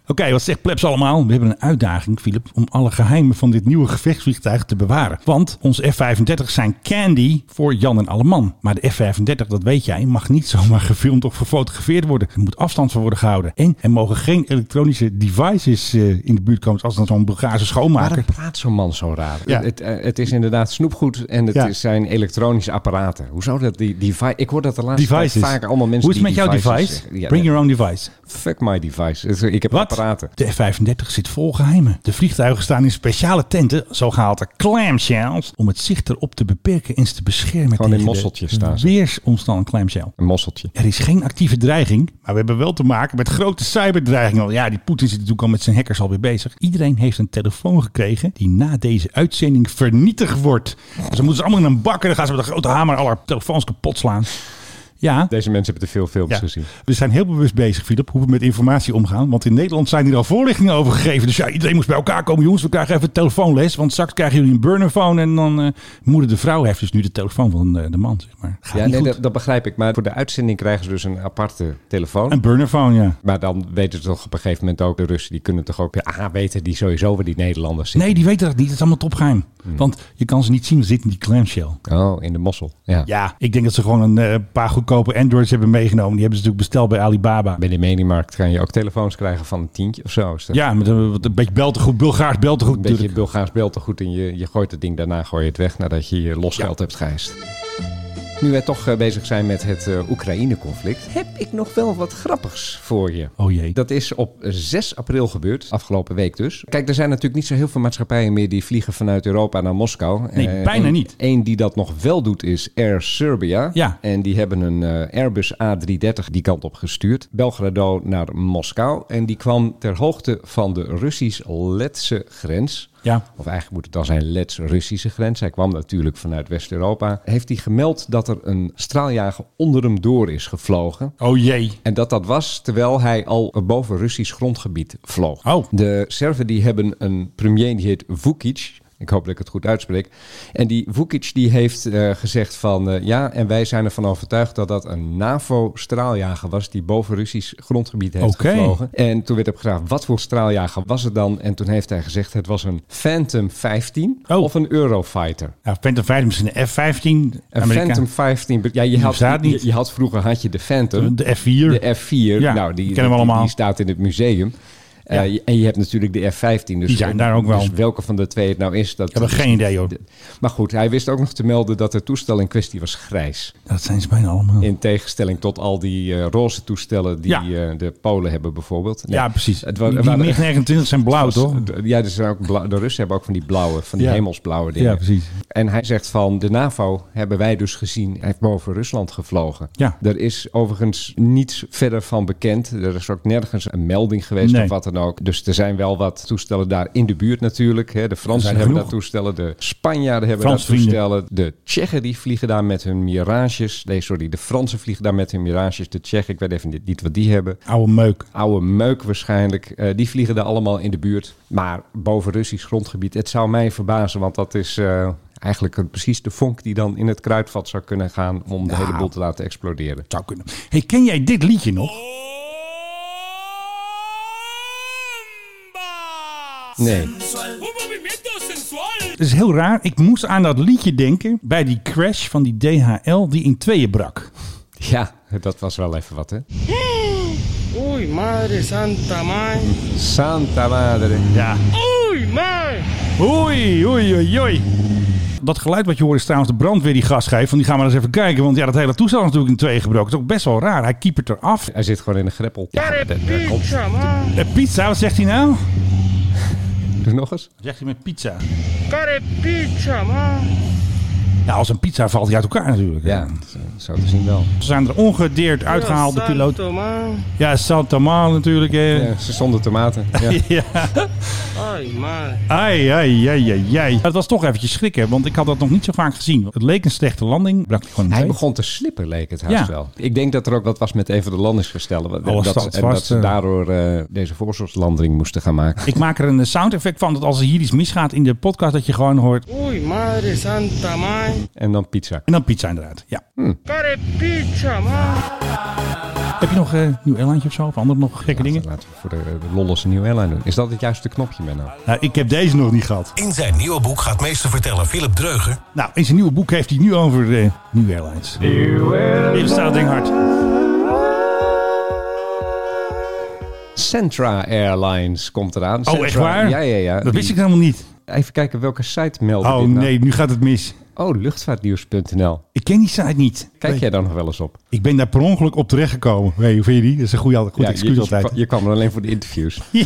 Oké, wat zegt plebs allemaal? We hebben een uitdaging, Philip, om alle geheimen van dit nieuwe gevechtsvliegtuig te bewaren. Want onze F-35 zijn candy voor Jan en Alleman. Maar de F-35, dat weet jij, mag niet [laughs] zomaar gefilmd of gefotografeerd worden. Er moet afstand van worden gehouden. En er mogen geen elektronische devices eh, in de buurt komen, zoals dan zo'n Bulgaarse schoonmaker. Waarom praat zo'n man zo raar? Ja. Het, eh, het is inderdaad snoepgoed en het Ja. zijn elektronische apparaten. Hoe zou dat die device? Ik hoor dat de laatste tijd Devices. vaak allemaal mensen Hoe is het met jouw device? Ja, Bring your own device. Fuck my device. Ik heb Wat? Apparaten. De F-35 zit vol geheimen. De vliegtuigen staan in speciale tenten, zogehaalde clamshells, om het zicht erop te beperken en ze te beschermen Gewoon in tegen mosseltjes de staan ze. weersomstand clamshell. Een mosseltje. Er is geen actieve dreiging, maar we hebben wel te maken met grote cyberdreigingen. Ja, die Poetin zit natuurlijk al met zijn hackers alweer bezig. Iedereen heeft een telefoon gekregen die na deze uitzending vernietigd wordt. Dus dan moeten ze allemaal in een bak en dan gaan ze met een grote hamer alle telefoons kapot slaan. Ja, Deze mensen hebben te veel films ja. gezien. We zijn heel bewust bezig, Philip, hoe we met informatie omgaan. Want in Nederland zijn hier al voorlichtingen over gegeven. Dus ja, iedereen moest bij elkaar komen. Jongens, we krijgen even telefoonles. Want straks krijgen jullie een burnerphone. En dan eh moeder de vrouw heeft dus nu de telefoon van eh, de man, zeg maar. Gaat Ja, niet nee, goed. dat, dat begrijp ik. Maar voor de uitzending krijgen ze dus een aparte telefoon. Een burnerphone, ja. Maar dan weten ze toch op een gegeven moment ook, de Russen, die kunnen toch ook, ja, weten die sowieso waar die Nederlanders zitten. Nee, die weten dat niet. Het is allemaal topgeheim. Want je kan ze niet zien. Ze zitten in die clamshell. Oh, in de mossel. Ja. Ja, ik denk dat ze gewoon een eh, paar goedkope Androids hebben meegenomen. Die hebben ze natuurlijk besteld bij Alibaba. Bij de Minimarkt kan je ook telefoons krijgen van een tientje of zo. Ja, met een, een beetje beltegoed, Bulgaars beltegoed Een beetje. Bulgaars beltegoed en je, je gooit het ding daarna gooi je het weg nadat je je losgeld hebt geëist. Nu wij toch eh, bezig zijn met het eh, Oekraïne-conflict, heb ik nog wel wat grappigs voor je. Oh jee. Dat is op 6 april gebeurd, afgelopen week dus. Kijk, er zijn natuurlijk niet zo heel veel maatschappijen meer die vliegen vanuit Europa naar Moskou. Nee, Eh, bijna en niet. Eén die dat nog wel doet is Air Serbia. Ja. En die hebben een eh, Airbus A330 die kant op gestuurd. Belgrado naar Moskou. En die kwam ter hoogte van de Russisch-Letse grens. Ja. Of eigenlijk moet het dan zijn Lets-Russische grens. Hij kwam natuurlijk vanuit West-Europa. Heeft hij gemeld dat er een straaljager onder hem door is gevlogen. Oh jee. En dat dat was terwijl hij al boven Russisch grondgebied vloog. Oh. De Serven die hebben een premier die heet Vukic. Ik hoop dat ik het goed uitspreek. En die Vukic die heeft eh, gezegd van eh, ja, en wij zijn ervan overtuigd dat dat een NAVO-straaljager was die boven Russisch grondgebied heeft Oké. gevlogen. En toen werd er gevraagd wat voor straaljager was het dan? En toen heeft hij gezegd het was een Phantom 15 Oh. of een Eurofighter. Ja, Phantom 15 misschien een F-15. Een Amerika- Phantom 15. be- Ja, je had, je, je had vroeger had je de Phantom. De F4. De F4. Ja, nou, die, die kennen we allemaal. Die staat in het museum. Eh, Ja. en je hebt natuurlijk de F-15. Dus Die zijn daar ook wel. Dus welke van de twee het nou is, dat... Ik heb er geen idee hoor. Maar goed, hij wist ook nog te melden dat het toestel in kwestie was grijs. Dat zijn ze bijna allemaal. In tegenstelling tot al die eh, roze toestellen die Ja. eh, de Polen hebben bijvoorbeeld. Nee, Ja, precies. Het die er waren- die MiG-29 zijn blauw, was- toch? Ja, er zijn ook blauw- de Russen hebben ook van die blauwe, van die Ja. hemelsblauwe dingen. Ja, precies. En hij zegt van de NAVO hebben wij dus gezien. Hij heeft boven Rusland gevlogen. Ja. Er is overigens niets verder van bekend. Er is ook nergens een melding geweest Nee. of wat dan ook. Dus er zijn wel wat toestellen daar in de buurt natuurlijk. hè. De Fransen hebben genoeg. daar toestellen. De Spanjaarden hebben daar vrienden. toestellen. De Tsjechen die vliegen daar met hun Mirages. Nee, sorry. De Fransen vliegen daar met hun Mirages. De Tsjechen, ik weet even niet, niet wat die hebben. Oude meuk. Oude meuk waarschijnlijk. Eh, die vliegen daar allemaal in de buurt. Maar boven Russisch grondgebied. Het zou mij verbazen, want dat is eh, eigenlijk precies de vonk die dan in het kruidvat zou kunnen gaan om de Nou. hele boel te laten exploderen. Zou kunnen. Hey, ken jij dit liedje nog? Nee. Het is heel raar. Ik moest aan dat liedje denken bij die crash van die DHL die in tweeën brak. Ja, dat was wel even wat, hè? Uy, madre santa man. Santa madre. Ja. Uy, man. Oei, oei, oei, oei. Dat geluid wat je hoort is trouwens de brandweer die gas geeft. Want die gaan we eens even kijken. Want ja, dat hele toestel is natuurlijk in tweeën gebroken. Het is ook best wel raar. Hij kiepert eraf. Hij zit gewoon in de greppel. Ja, dat- dat pizza, man. De pizza, wat zegt hij nou? Nog eens. Zegt hij met pizza? Care pizza, man. Ja, als een pizza valt hij uit elkaar natuurlijk. Ja, zo, te zien wel. Ze zijn er ongedeerd uitgehaald, de piloot. Ja, Santa Mar natuurlijk. hè. Ja, ze zonder tomaten. Ja. [laughs] Ja. Ay, madre. Ai, ai, ai, ai, ai. Het was toch eventjes schrikken, want ik had dat nog niet zo vaak gezien. Het leek een slechte landing. Brak hij gewoon Hij mee. begon te slippen, leek het haast Ja. wel. Ik denk dat er ook wat was met een van de landingsgestellen. En Oh, dat, en vast, dat ze eh. daardoor eh, deze voorzorgslanding moesten gaan maken. Ik maak er een sound effect van dat als er hier iets misgaat in de podcast, dat je gewoon hoort. Uy, madre santa, man. En dan pizza. En dan pizza inderdaad. Ja. Care pizza, man. Heb je nog eh, een nieuw airline of zo? Of andere nog gekke dingen? Laten we voor de, de lollos een nieuw airline doen. Is dat het juiste knopje, Menno? Nou, ik heb deze nog niet gehad. In zijn nieuwe boek gaat meesterverteller Philip Dreuger Nou, in zijn nieuwe boek heeft hij nu over de New Airlines. Hier staat het ding hard. Centra Airlines komt eraan. Oh, Centra- echt waar? Ja, ja, ja. Dat wist ik helemaal niet. Even kijken welke site meldt Oh dit nou. nee, nu gaat het mis. Oh, luchtvaartnieuws.nl. Ik ken die site niet. Kijk Nee. jij daar nog wel eens op? Ik ben daar per ongeluk op terechtgekomen. Je, hoe vind je die? Dat is een goede, goed Ja, excuus je, altijd. Je, kwam er alleen voor de interviews. [laughs] Ja,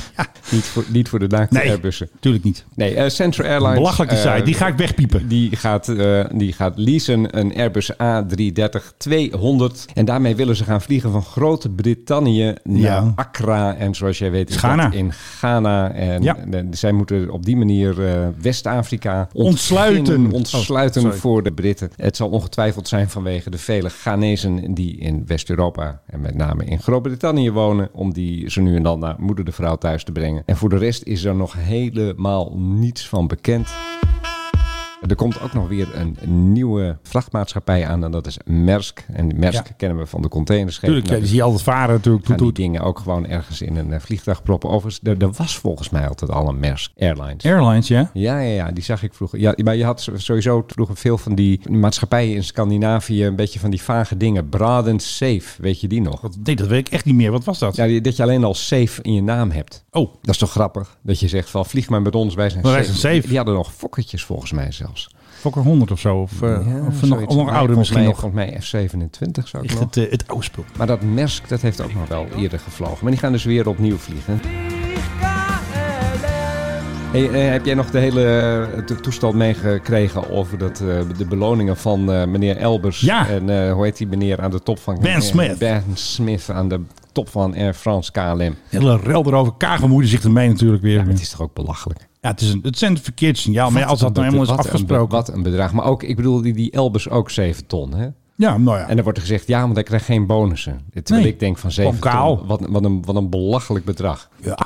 Niet voor, niet voor de naakte Nee. Airbussen. natuurlijk niet. Nee, eh Central Airlines. Belachelijke eh, site. Die ga ik wegpiepen. Die gaat, eh, die gaat leasen een Airbus A330-200. En daarmee willen ze gaan vliegen van Groot-Brittannië naar Ja. Accra. En zoals jij weet is Ghana. dat in Ghana. En Ja. zij moeten op die manier West-Afrika Ontsluiten. Ontsluiten Oh, sorry. voor de Britten. Het zal ongetwijfeld zijn vanwege de vele Ghanezen die in West-Europa en met name in Groot-Brittannië wonen. Om die ze nu en dan naar moeder de vrouw thuis te brengen. En voor de rest is er nog helemaal niets van bekend. Er komt ook nog weer een nieuwe vrachtmaatschappij aan en dat is Maersk. En Maersk Ja. kennen we van de containerschepen. Tuurlijk, ja, Nou, die zie je altijd varen natuurlijk. gaan die dingen ook gewoon ergens in een eh, vliegtuig proppen. Overigens, er, er was volgens mij altijd al een Maersk Airlines. Airlines, ja. Ja, ja, ja, die zag ik vroeger. Ja, maar je had sowieso vroeger veel van die maatschappijen in Scandinavië, een beetje van die vage dingen. Braden Safe, weet je die nog? Wat- Nee, dat weet ik echt niet meer. Wat was dat? Ja, dat je alleen al safe in je naam hebt. Oh, Dat is toch grappig? Dat je zegt van vlieg maar met ons, wij zijn safe. zijn safe. Die, hadden nog fokkertjes volgens mij zelfs. Fokker 100 of zo. Of, eh, Ja, of nog, nog ouder misschien mij, nog. Volgens mij F27 zou ik Echt nog. het, eh, het oude spul. Maar dat Maersk, dat heeft ook nog wel eerder gevlogen. Maar die gaan dus weer opnieuw vliegen. Hey, eh, heb jij nog de hele to- toestel meegekregen over dat, eh, de beloningen van eh, meneer Elbers? Ja. En eh, hoe heet die meneer aan de top van... Ben Smith. Ben Smith aan de top van Air France KLM. Hele rel erover. Kagen moeite zich ermee natuurlijk weer. Ja, het is toch ook belachelijk? Het, is een, het zijn een verkeerd signaal. Maar ja, als dat nou helemaal is een- afgesproken. Wat een bedrag. Maar ook, ik bedoel, die, die Elbers ook 7 ton, hè? Ja, nou ja. En dan wordt er gezegd, ja, maar hij krijgt geen bonussen. Terwijl Nee. ik denk van 7 Gewoon kaal. ton. Wat, wat, een, wat een belachelijk bedrag. Ja,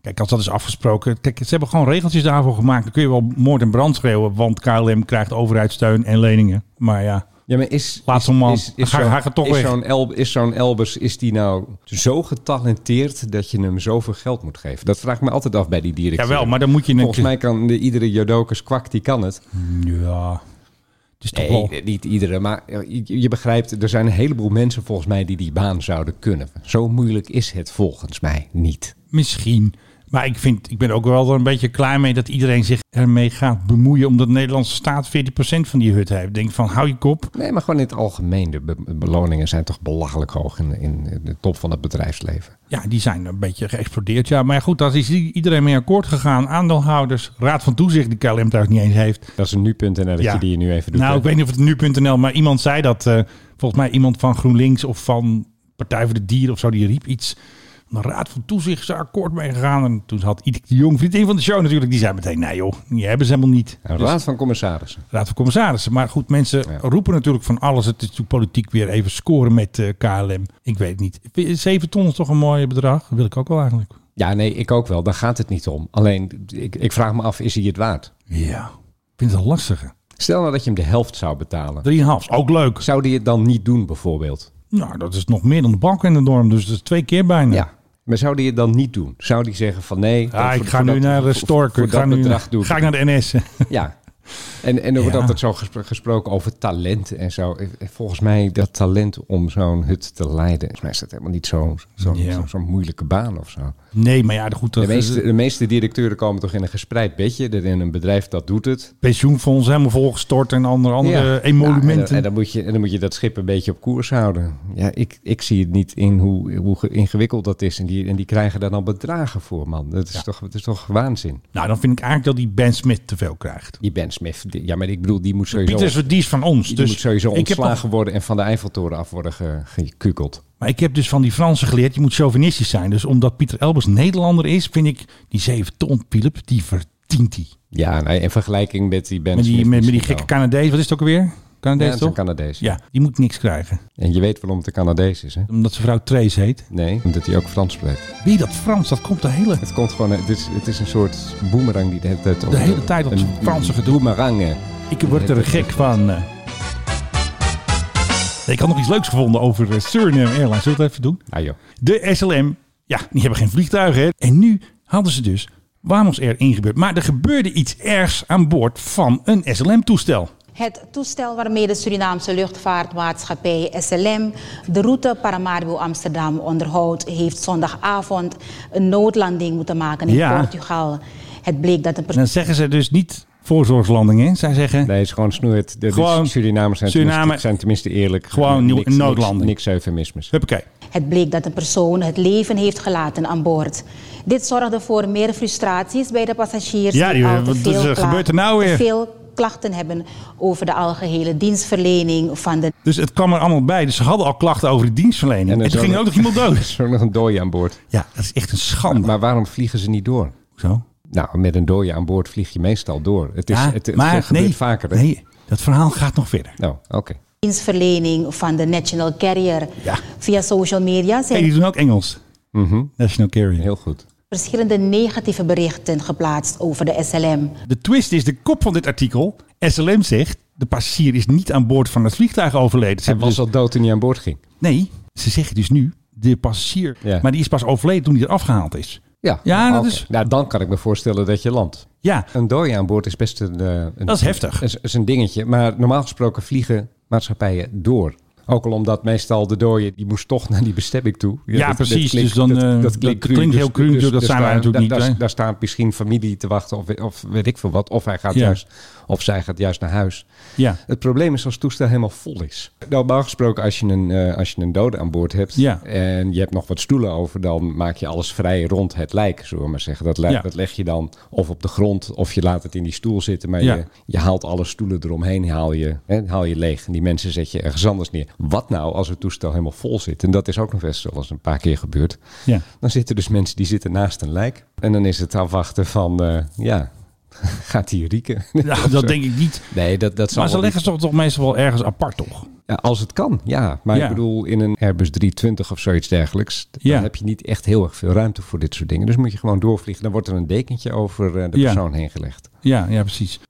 kijk, als dat is afgesproken. Kijk, ze hebben gewoon regeltjes daarvoor gemaakt. Dan kun je wel moord en brand schreeuwen. Want KLM krijgt overheidssteun en leningen. Maar ja, Ja, maar is, Laat is, man. is, is Ga- zo'n- ga toch is zo'n El, is zo'n Elbers, is die nou zo getalenteerd dat je hem zoveel geld moet geven? Dat vraag ik me altijd af bij die directeur. jawel, maar dan moet je... Volgens mij kan de, iedere Jodokus kwak, die kan het. Ja, toch Nee, wel... niet iedere, maar je, je begrijpt, er zijn een heleboel mensen volgens mij die die baan zouden kunnen. Zo moeilijk is het volgens mij niet. Misschien. Maar ik, vind, ik ben ook wel een beetje klaar mee dat iedereen zich ermee gaat bemoeien. Omdat de Nederlandse staat 40% van die hut heeft. Denk van, hou je kop. Nee, maar gewoon in het algemeen. De be- beloningen zijn toch belachelijk hoog in, in de top van het bedrijfsleven. Ja, die zijn een beetje geëxplodeerd. Ja, maar goed, daar is iedereen mee akkoord gegaan. Aandeelhouders, raad van toezicht die KLM thuis niet eens heeft. Dat is een nu.nl Ja. je die nu even doet. nou, hè? ik weet niet of het nu.nl, maar iemand zei dat. eh, volgens mij iemand van GroenLinks of van Partij voor de Dieren of zo, die riep iets. De Raad van Toezicht is er akkoord mee gegaan. En toen had Idik de Jong, vriendin van de show natuurlijk, die zei meteen, nee joh, die hebben ze helemaal niet. Een Dus- raad van commissarissen. Raad van Commissarissen. Maar goed, mensen roepen natuurlijk van alles. Het is natuurlijk politiek weer even scoren met eh, KLM. Ik weet niet. 7 ton is toch een mooi bedrag? Dat wil ik ook wel eigenlijk. Ja, nee, ik ook wel. Daar gaat het niet om. Alleen, ik, ik vraag me af, is hij het waard? Ja, ik vind het een lastige. Stel nou dat je hem de helft zou betalen. 3,5 is ook leuk. Zou die het dan niet doen, bijvoorbeeld? Nou, dat is nog meer dan de bank in de norm. Dus dat is twee keer bijna. Ja. Maar zou die het dan niet doen? Zou die zeggen van nee... Ah, ik ga nu naar de Stork. Voor Ik ga dat nu bedrag naar, doen. ga ik naar de NS. Ja. En, en er wordt Ja. altijd zo gespro- gesproken over talent en zo. Volgens mij dat talent om zo'n hut te leiden. Volgens mij is dat helemaal niet zo'n zo, Ja. zo, zo'n moeilijke baan of zo. Nee, maar ja, goed. De meeste, de meeste directeuren komen toch in een gespreid bedje. Er in een bedrijf dat doet het. pensioenfonds helemaal volgestort en andere, andere Ja. emolumenten. Ja, en, dan- en, dan moet je, en dan moet je dat schip een beetje op koers houden. Ja, ik, ik zie het niet in hoe, hoe ge- ingewikkeld dat is. En die, en die krijgen daar dan bedragen voor, man. Dat is, toch, dat is toch waanzin. Nou, dan vind ik eigenlijk dat die Ben Smith te veel krijgt. Die Ben Smith, die- ja, maar ik bedoel, die moet sowieso... Pieter die is van ons. Die Dus moet sowieso ontslagen worden en van de Eiffeltoren af worden ge- gekukeld. Maar ik heb dus van die Fransen geleerd, je moet chauvinistisch zijn. Dus omdat Pieter Elbers Nederlander is, vind ik die 7 ton, Philip, die verdient hij. Ja, nee, in vergelijking met die Ben Met die, met, met die gekke. Canadees, wat is het ook alweer? Ja, Canadees dat toch? Canadees. Ja, die moet niks krijgen. En je weet waarom het een Canadees is, hè? Omdat zijn vrouw Trace heet. Nee, omdat hij ook Frans spreekt. Wie dat Frans, dat komt de hele, Het komt gewoon, het is, het is een soort boemerang die de hele tijd... de hele tijd op een Franse gedoe. Boemerang, hè. Ik word er gek van. eh. Ik had nog iets leuks gevonden over eh, Suriname Airlines. Zullen we het even doen? Ah joh. De SLM, ja, die hebben geen vliegtuigen. Hè? En nu hadden ze dus Wamos Air ingebeurd. Maar er gebeurde iets ergs aan boord van een SLM-toestel. Het toestel waarmee de Surinaamse luchtvaartmaatschappij SLM de route Paramaribo Amsterdam onderhoudt, heeft zondagavond een noodlanding moeten maken in Ja. Portugal. Het bleek dat een persoon. dan zeggen ze dus niet voorzorgslanding, hè? Zij zeggen Nee, het is gewoon snoeit. De, Gewoon Surinamers zijn, Suriname- tenminste, zijn tenminste eerlijk. Gewoon Niks- een noodlanding. Niks, niks eufemismes. Huppakee. Het bleek dat een persoon het leven heeft gelaten aan boord. Dit zorgde voor meer frustraties bij de passagiers Ja, die- te wat- veel wat klachten- gebeurt er nou weer? veel klachten hebben over de algehele dienstverlening van de Dus het kwam er allemaal bij. Dus ze hadden al klachten over de dienstverlening. En, toen is ging ook nog iemand dood. [laughs] Er is ook nog een dooie aan boord. Ja, dat is echt een schande. Maar waarom vliegen ze niet door? Zo. Nou, met een dooie aan boord vlieg je meestal door. Het, is, Ja, het, het maar gebeurt nee, vaker. hè? nee, dat verhaal gaat nog verder. Nou, oké. dienstverlening van de National Carrier. Ja. Via social media Hey, zijn die doen ook Engels. Mhm. National Carrier. Heel goed. Verschillende negatieve berichten geplaatst over de SLM. De twist is de kop van dit artikel. SLM zegt, de passagier is niet aan boord van het vliegtuig overleden. Ze Hij hebben was dus- al dood toen hij aan boord ging. Nee, ze zeggen dus nu, de passagier. Ja. Maar die is pas overleden toen hij er afgehaald is. Ja, Ja, dat is- Nou, dan kan ik me voorstellen dat je landt. Ja, Een dooie aan boord is best een... eh, een Dat is heftig. Is, is een dingetje. Maar normaal gesproken vliegen maatschappijen door. Ook al omdat meestal de dooie, die moest toch naar die bestemming toe. Ja, precies. Dus dan, eh, dat klinkt cru. heel cru natuurlijk. Dat zijn wij daar- natuurlijk niet, Daar, staat misschien familie te wachten of, of weet ik veel wat. Of hij gaat Ja. juist, of zij gaat juist naar huis. ja, Het probleem is als het toestel helemaal vol is. Normaal gesproken, als je een, eh, als je een dode aan boord hebt Ja. en je hebt nog wat stoelen over, dan maak je alles vrij rond het lijk, zullen we maar zeggen. Dat, lijk, dat leg je dan of op de grond of je laat het in die stoel zitten, maar je, je haalt alle stoelen eromheen, haal je, hè, haal je leeg. En die mensen zet je ergens anders neer. Wat nou als het toestel helemaal vol zit? En dat is ook nog best wel eens een paar keer gebeurd. ja. Dan zitten dus mensen die zitten naast een lijk. En dan is het afwachten van, eh, ja, [laughs] gaat die rieken? [laughs] ja dat denk ik niet. Nee, dat, dat zal Maar ze leggen ze toch, toch meestal wel ergens apart, toch? ja, als het kan, ja. Maar Ja. ik bedoel, in een Airbus 320 of zoiets dergelijks... dan Ja. heb je niet echt heel erg veel ruimte voor dit soort dingen. Dus moet je gewoon doorvliegen. Dan wordt er een dekentje over eh, de Ja. persoon heen gelegd. Ja, ja, precies.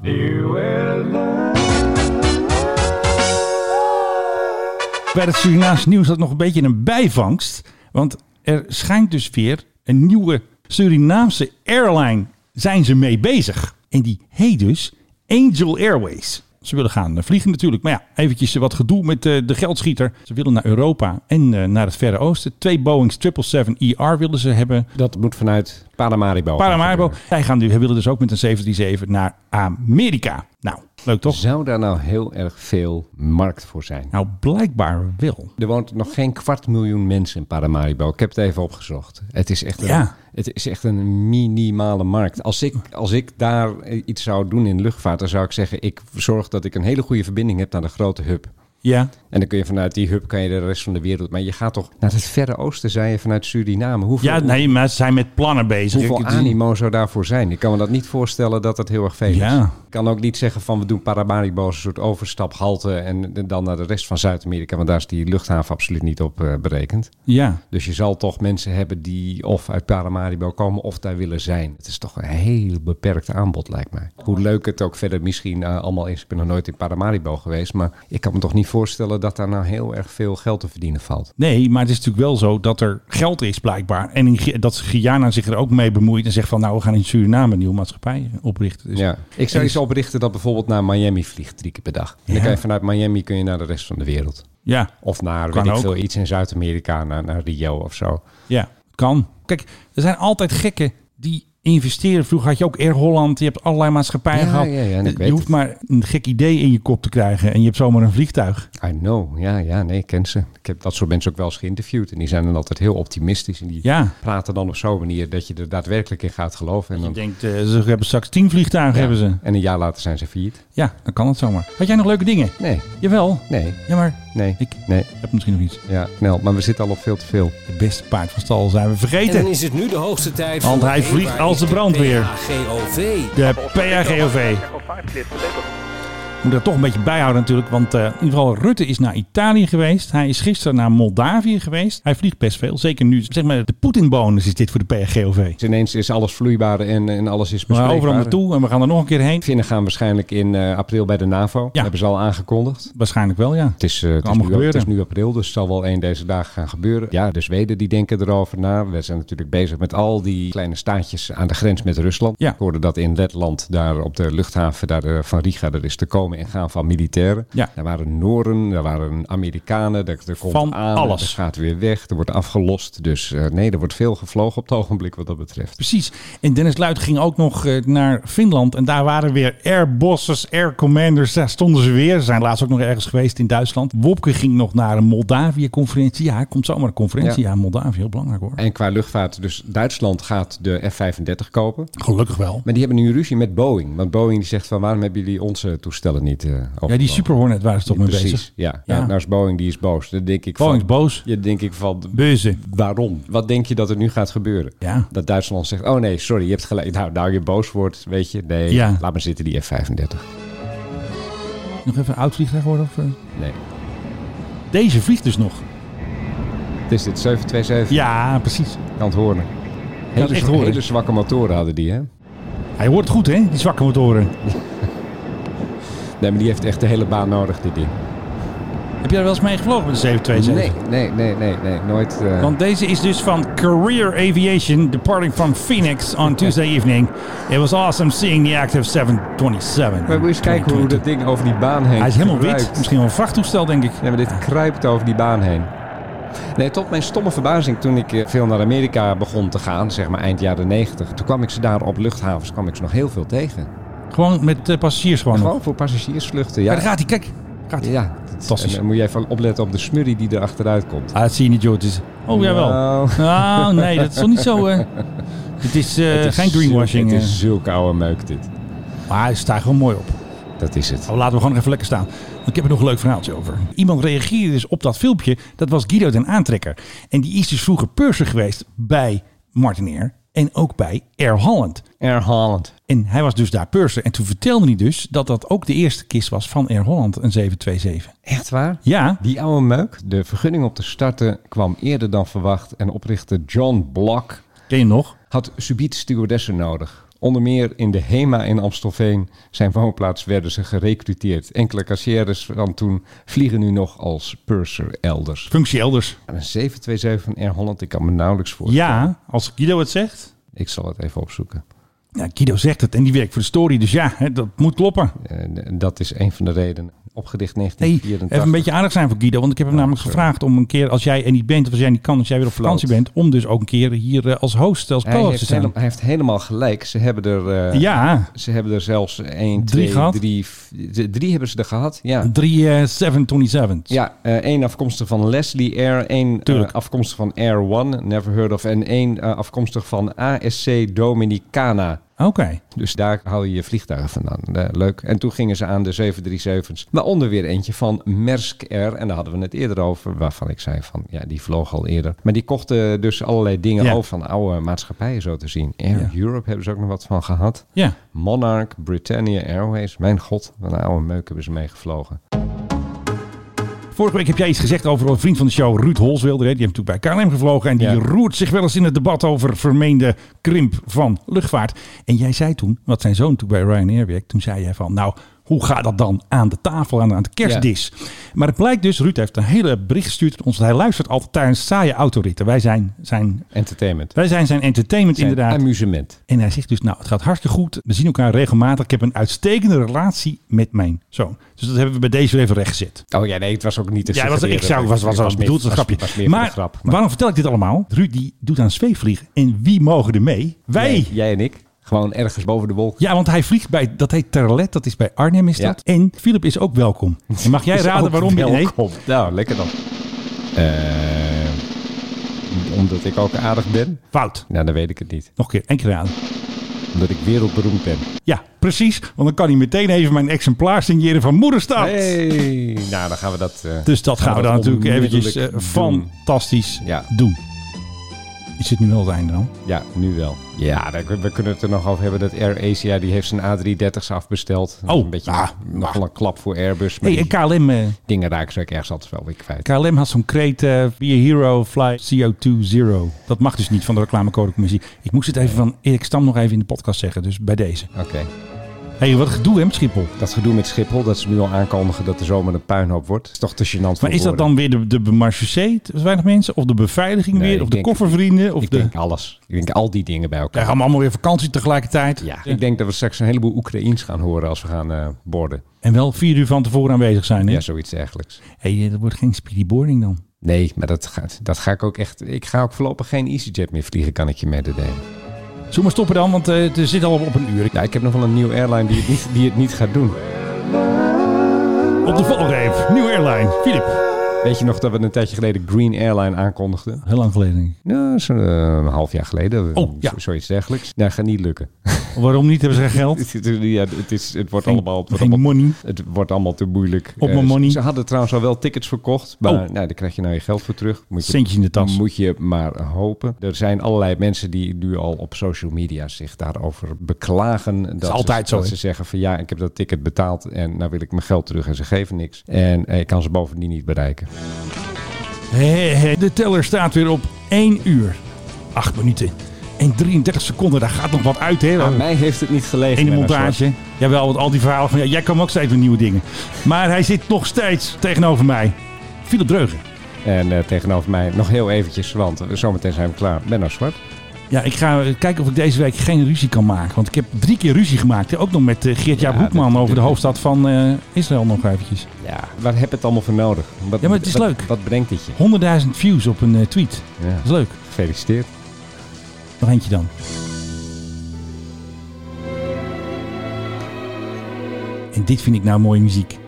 Bij het Surinaamse nieuws had nog een beetje een bijvangst. Want er schijnt dus weer een nieuwe Surinaamse airline zijn ze mee bezig. En die heet dus Angel Airways. Ze willen gaan eh, vliegen natuurlijk. Maar ja, eventjes wat gedoe met eh, de geldschieter. Ze willen naar Europa en eh, naar het Verre Oosten. Twee Boeings 777-ER willen ze hebben. Dat moet vanuit Paramaribo. Paramaribo. Zij gaan nu, willen dus ook met een 737 naar Amerika. Nou, leuk toch? Zou daar nou heel erg veel markt voor zijn? Nou, blijkbaar wel. Er woont nog geen kwart miljoen mensen in Paramaribo. Ik heb het even opgezocht. Het is echt een, het is echt een minimale markt. Als ik, als ik daar iets zou doen in luchtvaart, dan zou ik zeggen: ik zorg dat ik een hele goede verbinding heb naar de grote hub. Ja, En dan kun je vanuit die hub kan je de rest van de wereld. Maar je gaat toch naar het verre oosten, zei je vanuit Suriname. Hoeveel, ja nee, maar ze zijn met plannen bezig. hoeveel animo zou daarvoor zijn? Ik kan me dat niet voorstellen dat het heel erg veel is. Ja. Ik kan ook niet zeggen van we doen Paramaribo als een soort overstaphalte en dan naar de rest van Zuid-Amerika. Want daar is die luchthaven absoluut niet op eh, berekend. Ja, Dus je zal toch mensen hebben die of uit Paramaribo komen of daar willen zijn. Het is toch een heel beperkt aanbod, lijkt mij. Hoe leuk het ook verder misschien eh, allemaal is. Ik ben nog nooit in Paramaribo geweest. Maar ik kan me toch niet voorstellen dat daar nou heel erg veel geld te verdienen valt. nee, maar het is natuurlijk wel zo dat er geld is blijkbaar. En in dat Guyana zich er ook mee bemoeit en zegt van nou, we gaan in Suriname een nieuwe maatschappij oprichten. Dus, Ja. Ik zou iets oprichten dat bijvoorbeeld naar Miami vliegt drie keer per dag. En dan kan je vanuit Miami kun je naar de rest van de wereld. Ja, Of naar, weet ik veel, iets in Zuid-Amerika, naar, naar Rio of zo. ja, kan. Kijk, er zijn altijd gekken die investeren. Vroeger had je ook Air Holland. Je hebt allerlei maatschappijen Ja, gehad. ja, ja, je weet hoeft het. maar een gek idee in je kop te krijgen. En je hebt zomaar een vliegtuig. I know, ja, ja, nee, ik ken ze. Ik heb dat soort mensen ook wel eens geïnterviewd. En die zijn dan altijd heel optimistisch. En die Ja. praten dan op zo'n manier dat je er daadwerkelijk in gaat geloven. En Je dan, denkt, eh, ze hebben straks tien vliegtuigen. Hebben ze. En een jaar later zijn ze failliet. Ja, dan kan het zomaar. Had jij nog leuke dingen? Nee, Jawel. nee, Ja, maar nee, ik nee. heb misschien nog iets. Ja, snel. Maar we zitten al op veel te veel. Het beste paard van stal zijn we En vergeten. dan is het nu de hoogste tijd Want hij de vliegt als de brandweer. PHGOV. De PAGOV. Moet er toch een beetje bijhouden natuurlijk. Want eh, in ieder geval, Rutte is naar Italië geweest. Hij is gisteren naar Moldavië geweest. Hij vliegt best veel. Zeker nu, zeg maar, de Poetin-bonus is dit voor de PAGOV. Dus ineens is alles vloeibaar en, en alles is We gaan bespreekbaar. overal naartoe en we gaan er nog een keer heen. Finnen gaan waarschijnlijk in eh, april bij de NAVO. Ja. Hebben ze al aangekondigd. Waarschijnlijk wel, ja. Het is, eh, het, is nu, het is gebeuren. nu april, dus het zal wel één deze dagen gaan gebeuren. Ja, de Zweden die denken erover na. We zijn natuurlijk bezig met al die kleine staatjes aan de grens met Rusland. Ja. Ik hoorde dat in Letland, daar op de luchthaven daar, van Riga, er is te komen en gaan van militairen. Ja. Daar waren Nooren, daar waren Amerikanen. Er, er komt Van aan, alles. er gaat weer weg, er wordt afgelost. Dus eh, nee, er wordt veel gevlogen op het ogenblik wat dat betreft. Precies. En Dennis Luit ging ook nog eh, naar Finland. En daar waren weer air bosses, air commanders. Daar stonden ze weer. Ze zijn laatst ook nog ergens geweest in Duitsland. Wopke ging nog naar een Moldavië-conferentie. Ja, hij komt zomaar een conferentie. Ja, Ja. Moldavië, heel belangrijk hoor. En qua luchtvaart, dus Duitsland gaat de F-35 kopen. Gelukkig wel. Maar die hebben nu ruzie met Boeing. Want Boeing die zegt van waarom hebben jullie onze toestellen niet eh Ja, die? Super Hornet waren ze toch mee Precies, bezig. ja. Ja. Nou, nou is Boeing die is boos. Dan denk ik Boeing is van, boos. Ja, denk ik van, Beuze. waarom? Wat denk je dat er nu gaat gebeuren? Ja. Dat Duitsland zegt, oh nee, sorry, je hebt gelijk. Nou, nou je boos wordt, weet je. Nee, Ja. laat maar zitten die F-35. Nog even een oud vliegtuig worden? Of, eh? Nee. Deze vliegt dus nog. Het is dit 727. Ja, precies. Kan het horen. Hele, hele zwakke motoren hadden die, hè? Hij hoort goed, hè? Die zwakke motoren. [laughs] Nee, maar die heeft echt de hele baan nodig, dit ding. Heb jij er wel eens mee gevlogen met de 727? Nee, nee, nee, nee, nee. Nooit. eh, Want deze is dus van Career Aviation, departing from Phoenix on Tuesday evening. It was awesome seeing the active 727. Maar moet je eens kijken hoe dat ding over die baan heen Hij is helemaal wit. Misschien wel een vrachttoestel, denk ik. Nee, maar dit kruipt over die baan heen. Nee, tot mijn stomme verbazing toen ik eh, veel naar Amerika begon te gaan, zeg maar eind jaren 90. Toen kwam ik ze daar op luchthavens kwam ik ze nog heel veel tegen. Gewoon met eh, passagiers gewoon. Gewoon voor passagiersvluchten. Ja, Ja, daar gaat hij. Kijk. Gaat hij. ja. Fantastisch. En dan moet je even opletten op de smurrie die er achteruit komt. Ah, dat zie je niet, is... Oh, jawel. Nou. Nou, nee, dat is toch niet zo... eh, [laughs] Het is, eh, Het is geen greenwashing. eh. Het is zulke oude meuk dit. Maar hij staat gewoon mooi op. Dat is het. Oh, laten we gewoon even lekker staan. Want ik heb er nog een leuk verhaaltje over. Iemand reageerde dus op dat filmpje. Dat was Guido den Aantrekker. En die is dus vroeger purser geweest bij Martin Air. En ook bij Air Holland. Air Holland. En hij was dus daar purser. En toen vertelde hij dus dat dat ook de eerste kist was van Air Holland, een 727. Echt waar? Ja, Die oude meuk. De vergunning om te starten kwam eerder dan verwacht. En oprichter John Block ken je nog? had subiet stewardessen nodig. Onder meer in de HEMA in Amstelveen, zijn woonplaats, werden ze gerecruiteerd. Enkele kassières van toen vliegen nu nog als purser elders. Functie elders. En een 727 van Air Holland, ik kan me nauwelijks voorstellen. Ja, als Guido het zegt. Ik zal het even opzoeken. Ja, Guido zegt het en die werkt voor de story. Dus ja, hè, dat moet kloppen. En dat is een van de redenen. Opgedicht Hey, 1984. even een beetje aardig zijn voor Guido. Want ik heb hem namelijk sorry. gevraagd om een keer, als jij er niet bent of als jij niet kan, als jij weer op vakantie bent, om dus ook een keer hier eh, als host, als co-host te zijn. hij heeft helemaal gelijk. Ze hebben er, eh, Ja, ze hebben er zelfs 1, Drie 2, gehad? 3, 3 hebben ze er gehad. Ja. drie eh 727's. Ja, eh, één afkomstig van Leslie Air, één afkomstig van Air One, never heard of, en één afkomstig van ASC Dominicana. Oké. Dus daar haal je je vliegtuigen vandaan. Eh, leuk. En toen gingen ze aan de 737's. Waaronder weer eentje van Maersk Air. En daar hadden we het eerder over. Waarvan ik zei van, ja, die vloog al eerder. Maar die kochten dus allerlei dingen Ja. over van oude maatschappijen zo te zien. Air Ja. Europe hebben ze ook nog wat van gehad. Ja. Monarch, Britannia Airways. Mijn god, wat een oude meuk hebben ze meegevlogen. Vorige week heb jij iets gezegd over een vriend van de show, Ruud Holswilder. Die heeft natuurlijk bij KLM gevlogen. En die Ja. roert zich wel eens in het debat over vermeende krimp van luchtvaart. En jij zei toen, wat zijn zoon natuurlijk bij Ryanair werkt. Toen zei jij van, nou, Hoe gaat dat dan aan de tafel, aan, aan de kerstdis? Maar het blijkt dus, Ruud heeft een hele bericht gestuurd ons. Hij luistert altijd tijdens saaie autoritten. Wij zijn zijn... Entertainment. Wij zijn zijn entertainment Zijn inderdaad. amusement. En hij zegt dus, nou, het gaat hartstikke goed. We zien elkaar regelmatig. Ik heb een uitstekende relatie met mijn zoon. Dus dat hebben we bij deze weer even rechtgezet. Oh ja, nee, het was ook niet te Ja, was, ik zou, was, was, was, bedoeld een grapje. maar, grap. waarom vertel ik dit allemaal? Ruud die doet aan zweefvliegen. En wie mogen er mee? Wij. Jij, jij en ik. Gewoon ergens boven de wolk. Ja, want hij vliegt bij, dat heet Terlet, dat is bij Arnhem is Ja. dat. En Philip is ook welkom. En mag jij [laughs] raden waarom? je- Nee. Nou, lekker dan. Eh, omdat ik ook aardig ben? fout. Nou, dan weet ik het niet. Nog een keer, één keer raden. Omdat ik wereldberoemd ben. Ja, precies. Want dan kan hij meteen even mijn exemplaar signeren van Moederstad. Hey, nou, dan gaan we dat... eh, Dus dat gaan we dan natuurlijk eventjes eh, fantastisch Ja. doen. Is het nu wel het einde dan? Ja, nu wel. Ja, we kunnen het er nog over hebben dat Air Asia die heeft zijn A330's afbesteld. Oh, een beetje ah, nogal een klap voor Airbus. Maar Hey, en KLM, eh, dingen raken ze ook ergens altijd wel weer kwijt. KLM had zo'n kreet eh Be a Hero, Fly CO2 Zero. Dat mag dus niet van de reclamecodecommissie. Ik moest het even van Erik Stam nog even in de podcast zeggen. Dus bij deze. Oké. Hey, wat gedoe hè met Schiphol. Dat gedoe met Schiphol, dat ze nu al aankondigen dat de zomer een puinhoop wordt. is toch te gênant voor Maar is dat dan weer de, de bemarchusee, te weinig mensen? Of de beveiliging Nee, weer? Of de denk- koffervrienden? Of Ik de... denk alles. Ik denk al die dingen bij elkaar. Krijgen we allemaal weer vakantie tegelijkertijd? Ja, ik denk dat we straks een heleboel Oekraïens gaan horen als we gaan eh borden. En wel vier uur van tevoren aanwezig zijn. Hè? Ja, zoiets dergelijks. hey, eh, dat wordt geen speedy boarding dan. Nee, maar dat, gaat, dat ga ik ook echt... Ik ga ook voorlopig geen EasyJet meer vliegen, kan ik je mededelen. Zullen we maar stoppen dan? Want eh, het zit al op een uur. Ja, ik heb nog wel een nieuwe airline die het niet, die het niet gaat doen. Op de valreep. Nieuwe airline. Filip. Weet je nog dat we een tijdje geleden Green Airline aankondigden? Heel lang geleden. Ja, zo'n eh, een half jaar geleden. Oh, ja. Zo- Zoiets dergelijks. Nou, gaat niet lukken. [laughs] Waarom niet? Hebben ze geen geld? [laughs] ja, het, is, het wordt Geen- allemaal... Het wordt allemaal, money. Het wordt allemaal te moeilijk. Op Eh, mijn ze- money. Ze hadden trouwens al wel tickets verkocht. Maar Oh. nou, daar krijg je nou je geld voor terug. Moet je, Centjes in de tas. Moet je maar hopen. Er zijn allerlei mensen die nu al op social media zich daarover beklagen. Dat is altijd ze, zo, Dat ze zeggen van ja, ik heb dat ticket betaald en nou wil ik mijn geld terug. En ze geven niks. En eh, ik kan ze bovendien niet bereiken. De teller staat weer op 1 uur. 8 minuten. En 33 seconden. Daar gaat nog wat uit, hè? Aan mij heeft het niet gelegen. In de montage. Jawel, want al die verhalen van... Ja, jij kan ook steeds weer nieuwe dingen. Maar hij zit nog steeds tegenover mij. Philip Dreugen. En eh, tegenover mij nog heel eventjes, want eh, zometeen zijn we klaar. Benno Zwart. Ja, ik ga kijken of ik deze week geen ruzie kan maken. Want ik heb drie keer ruzie gemaakt. hè. Ook nog met eh, Geert-Jaap Ja, Hoekman over de hoofdstad van eh, Israël nog eventjes. Ja, waar heb je het allemaal voor nodig? Wat, Ja, maar het is wat- leuk. Wat brengt dit je? 100.000 views op een eh, tweet. Ja. Dat is leuk. Gefeliciteerd. Nog eentje dan. En dit vind ik nou mooie muziek.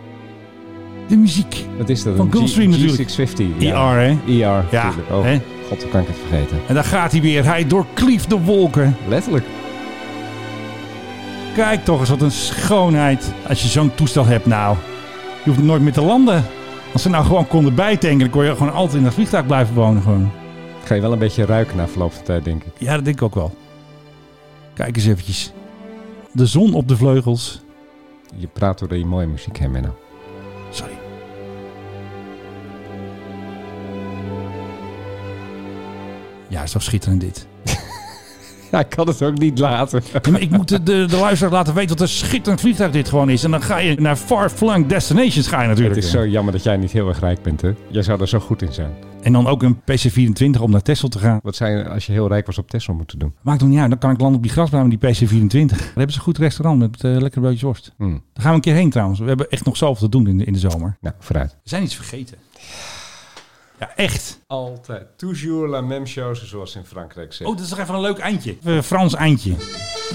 De muziek. Wat is dat? Van Gulfstream natuurlijk. G650. ER, hè? ER, Ja, natuurlijk. Oh, hè? God, hoe kan ik het vergeten? En daar gaat hij weer. Hij doorklieft de wolken. Letterlijk. Kijk toch eens wat een schoonheid. Als je zo'n toestel hebt nou. Je hoeft nooit meer te landen. Als ze nou gewoon konden bijtanken, dan kon je gewoon altijd in dat vliegtuig blijven wonen. Gewoon. Ga je wel een beetje ruiken na verloop van tijd, denk ik. Ja, dat denk ik ook wel. Kijk eens eventjes. De zon op de vleugels. Je praat door die mooie muziek heen, Menno. Sorry. Ja, is toch schitterend dit. [laughs] Ja, ik kan het ook niet laten. Ja, maar ik moet de, de, de luisteraar laten weten wat een schitterend vliegtuig dit gewoon is. En dan ga je naar far-flung destinations ga je natuurlijk. Het is zo jammer dat jij niet heel erg rijk bent, hè? Jij zou er zo goed in zijn. En dan ook een PC-24 om naar Texel te gaan. Wat zou je als je heel rijk was op Tesla moeten doen? Maakt nog niet uit. Dan kan ik landen op die grasbaan met die PC-24. Daar hebben ze een goed restaurant met uh, lekkere broodjes worst. Hmm. Daar gaan we een keer heen trouwens. We hebben echt nog zoveel te doen in de, in de zomer. Nou, vooruit. We zijn iets vergeten. Ja, echt. Altijd. Toujours la même chose, zoals in Frankrijk zeggen. Oh, dat is toch even een leuk eindje. Even Frans eindje.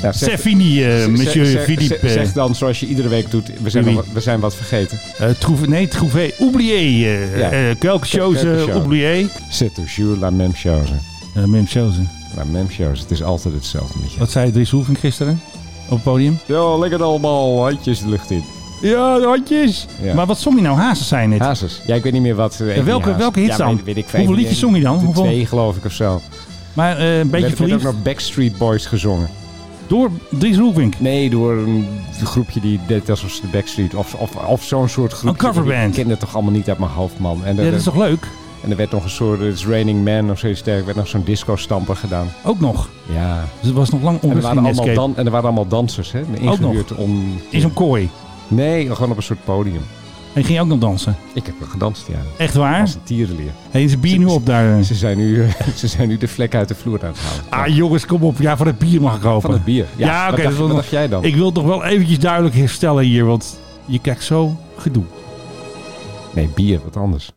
Ja, fini, uh, monsieur zeg, Philippe. Zeg, zeg dan zoals je iedere week doet. We zijn, Oui. wat, we zijn wat vergeten. Uh, trouve, nee, trouvé. Oublié. Uh, Ja. uh, quelque chose. Uh, oublié. C'est toujours la même chose. Uh, même chose. La même chose. Het is altijd hetzelfde met je. Wat zei Dries Hoefing gisteren op het podium? Ja, lekker allemaal handjes de lucht in. Ja, de handjes. Ja. Maar wat zong je nou? Hazes zijn het. Hazes. Ja, ik weet niet meer wat. eh, Ja, welke- welke hits dan? Weet, weet ik, Hoeveel liedjes zong je dan? Hoeveel? twee geloof ik of zo. Maar uh, een beetje Er werd verliefd. ook nog Backstreet Boys gezongen. Door Dries Roelvink. Nee, door een groepje die deed alsof ze de Backstreet of, of, of zo'n soort groepje. Een coverband. Ik ken het toch allemaal niet uit mijn hoofd, man. En Ja, dat is toch leuk? En er werd nog een soort It's Raining Man of zoiets sterk. Er werd nog zo'n disco-stamper gedaan. Ook nog. Ja. Dus het was nog lang En er, waren allemaal dan, en er waren allemaal dansers, hè? nog. Ingehuurd om... In zo'n kooi. Nee, gewoon op een soort podium. En ging je ook nog dansen? Ik heb wel gedanst, ja. Echt waar? Als een tierenleer. Hé, is het bier nu op daar? Ze zijn nu, [laughs] ze zijn nu de vlek uit de vloer aan het halen. Ah jongens, kom op. Ja, van het bier mag ik hopen. Van het bier. Ja, oké. wat dacht jij dan? Ik wil toch wel eventjes duidelijk herstellen hier, want je krijgt zo gedoe. Nee, bier, wat anders.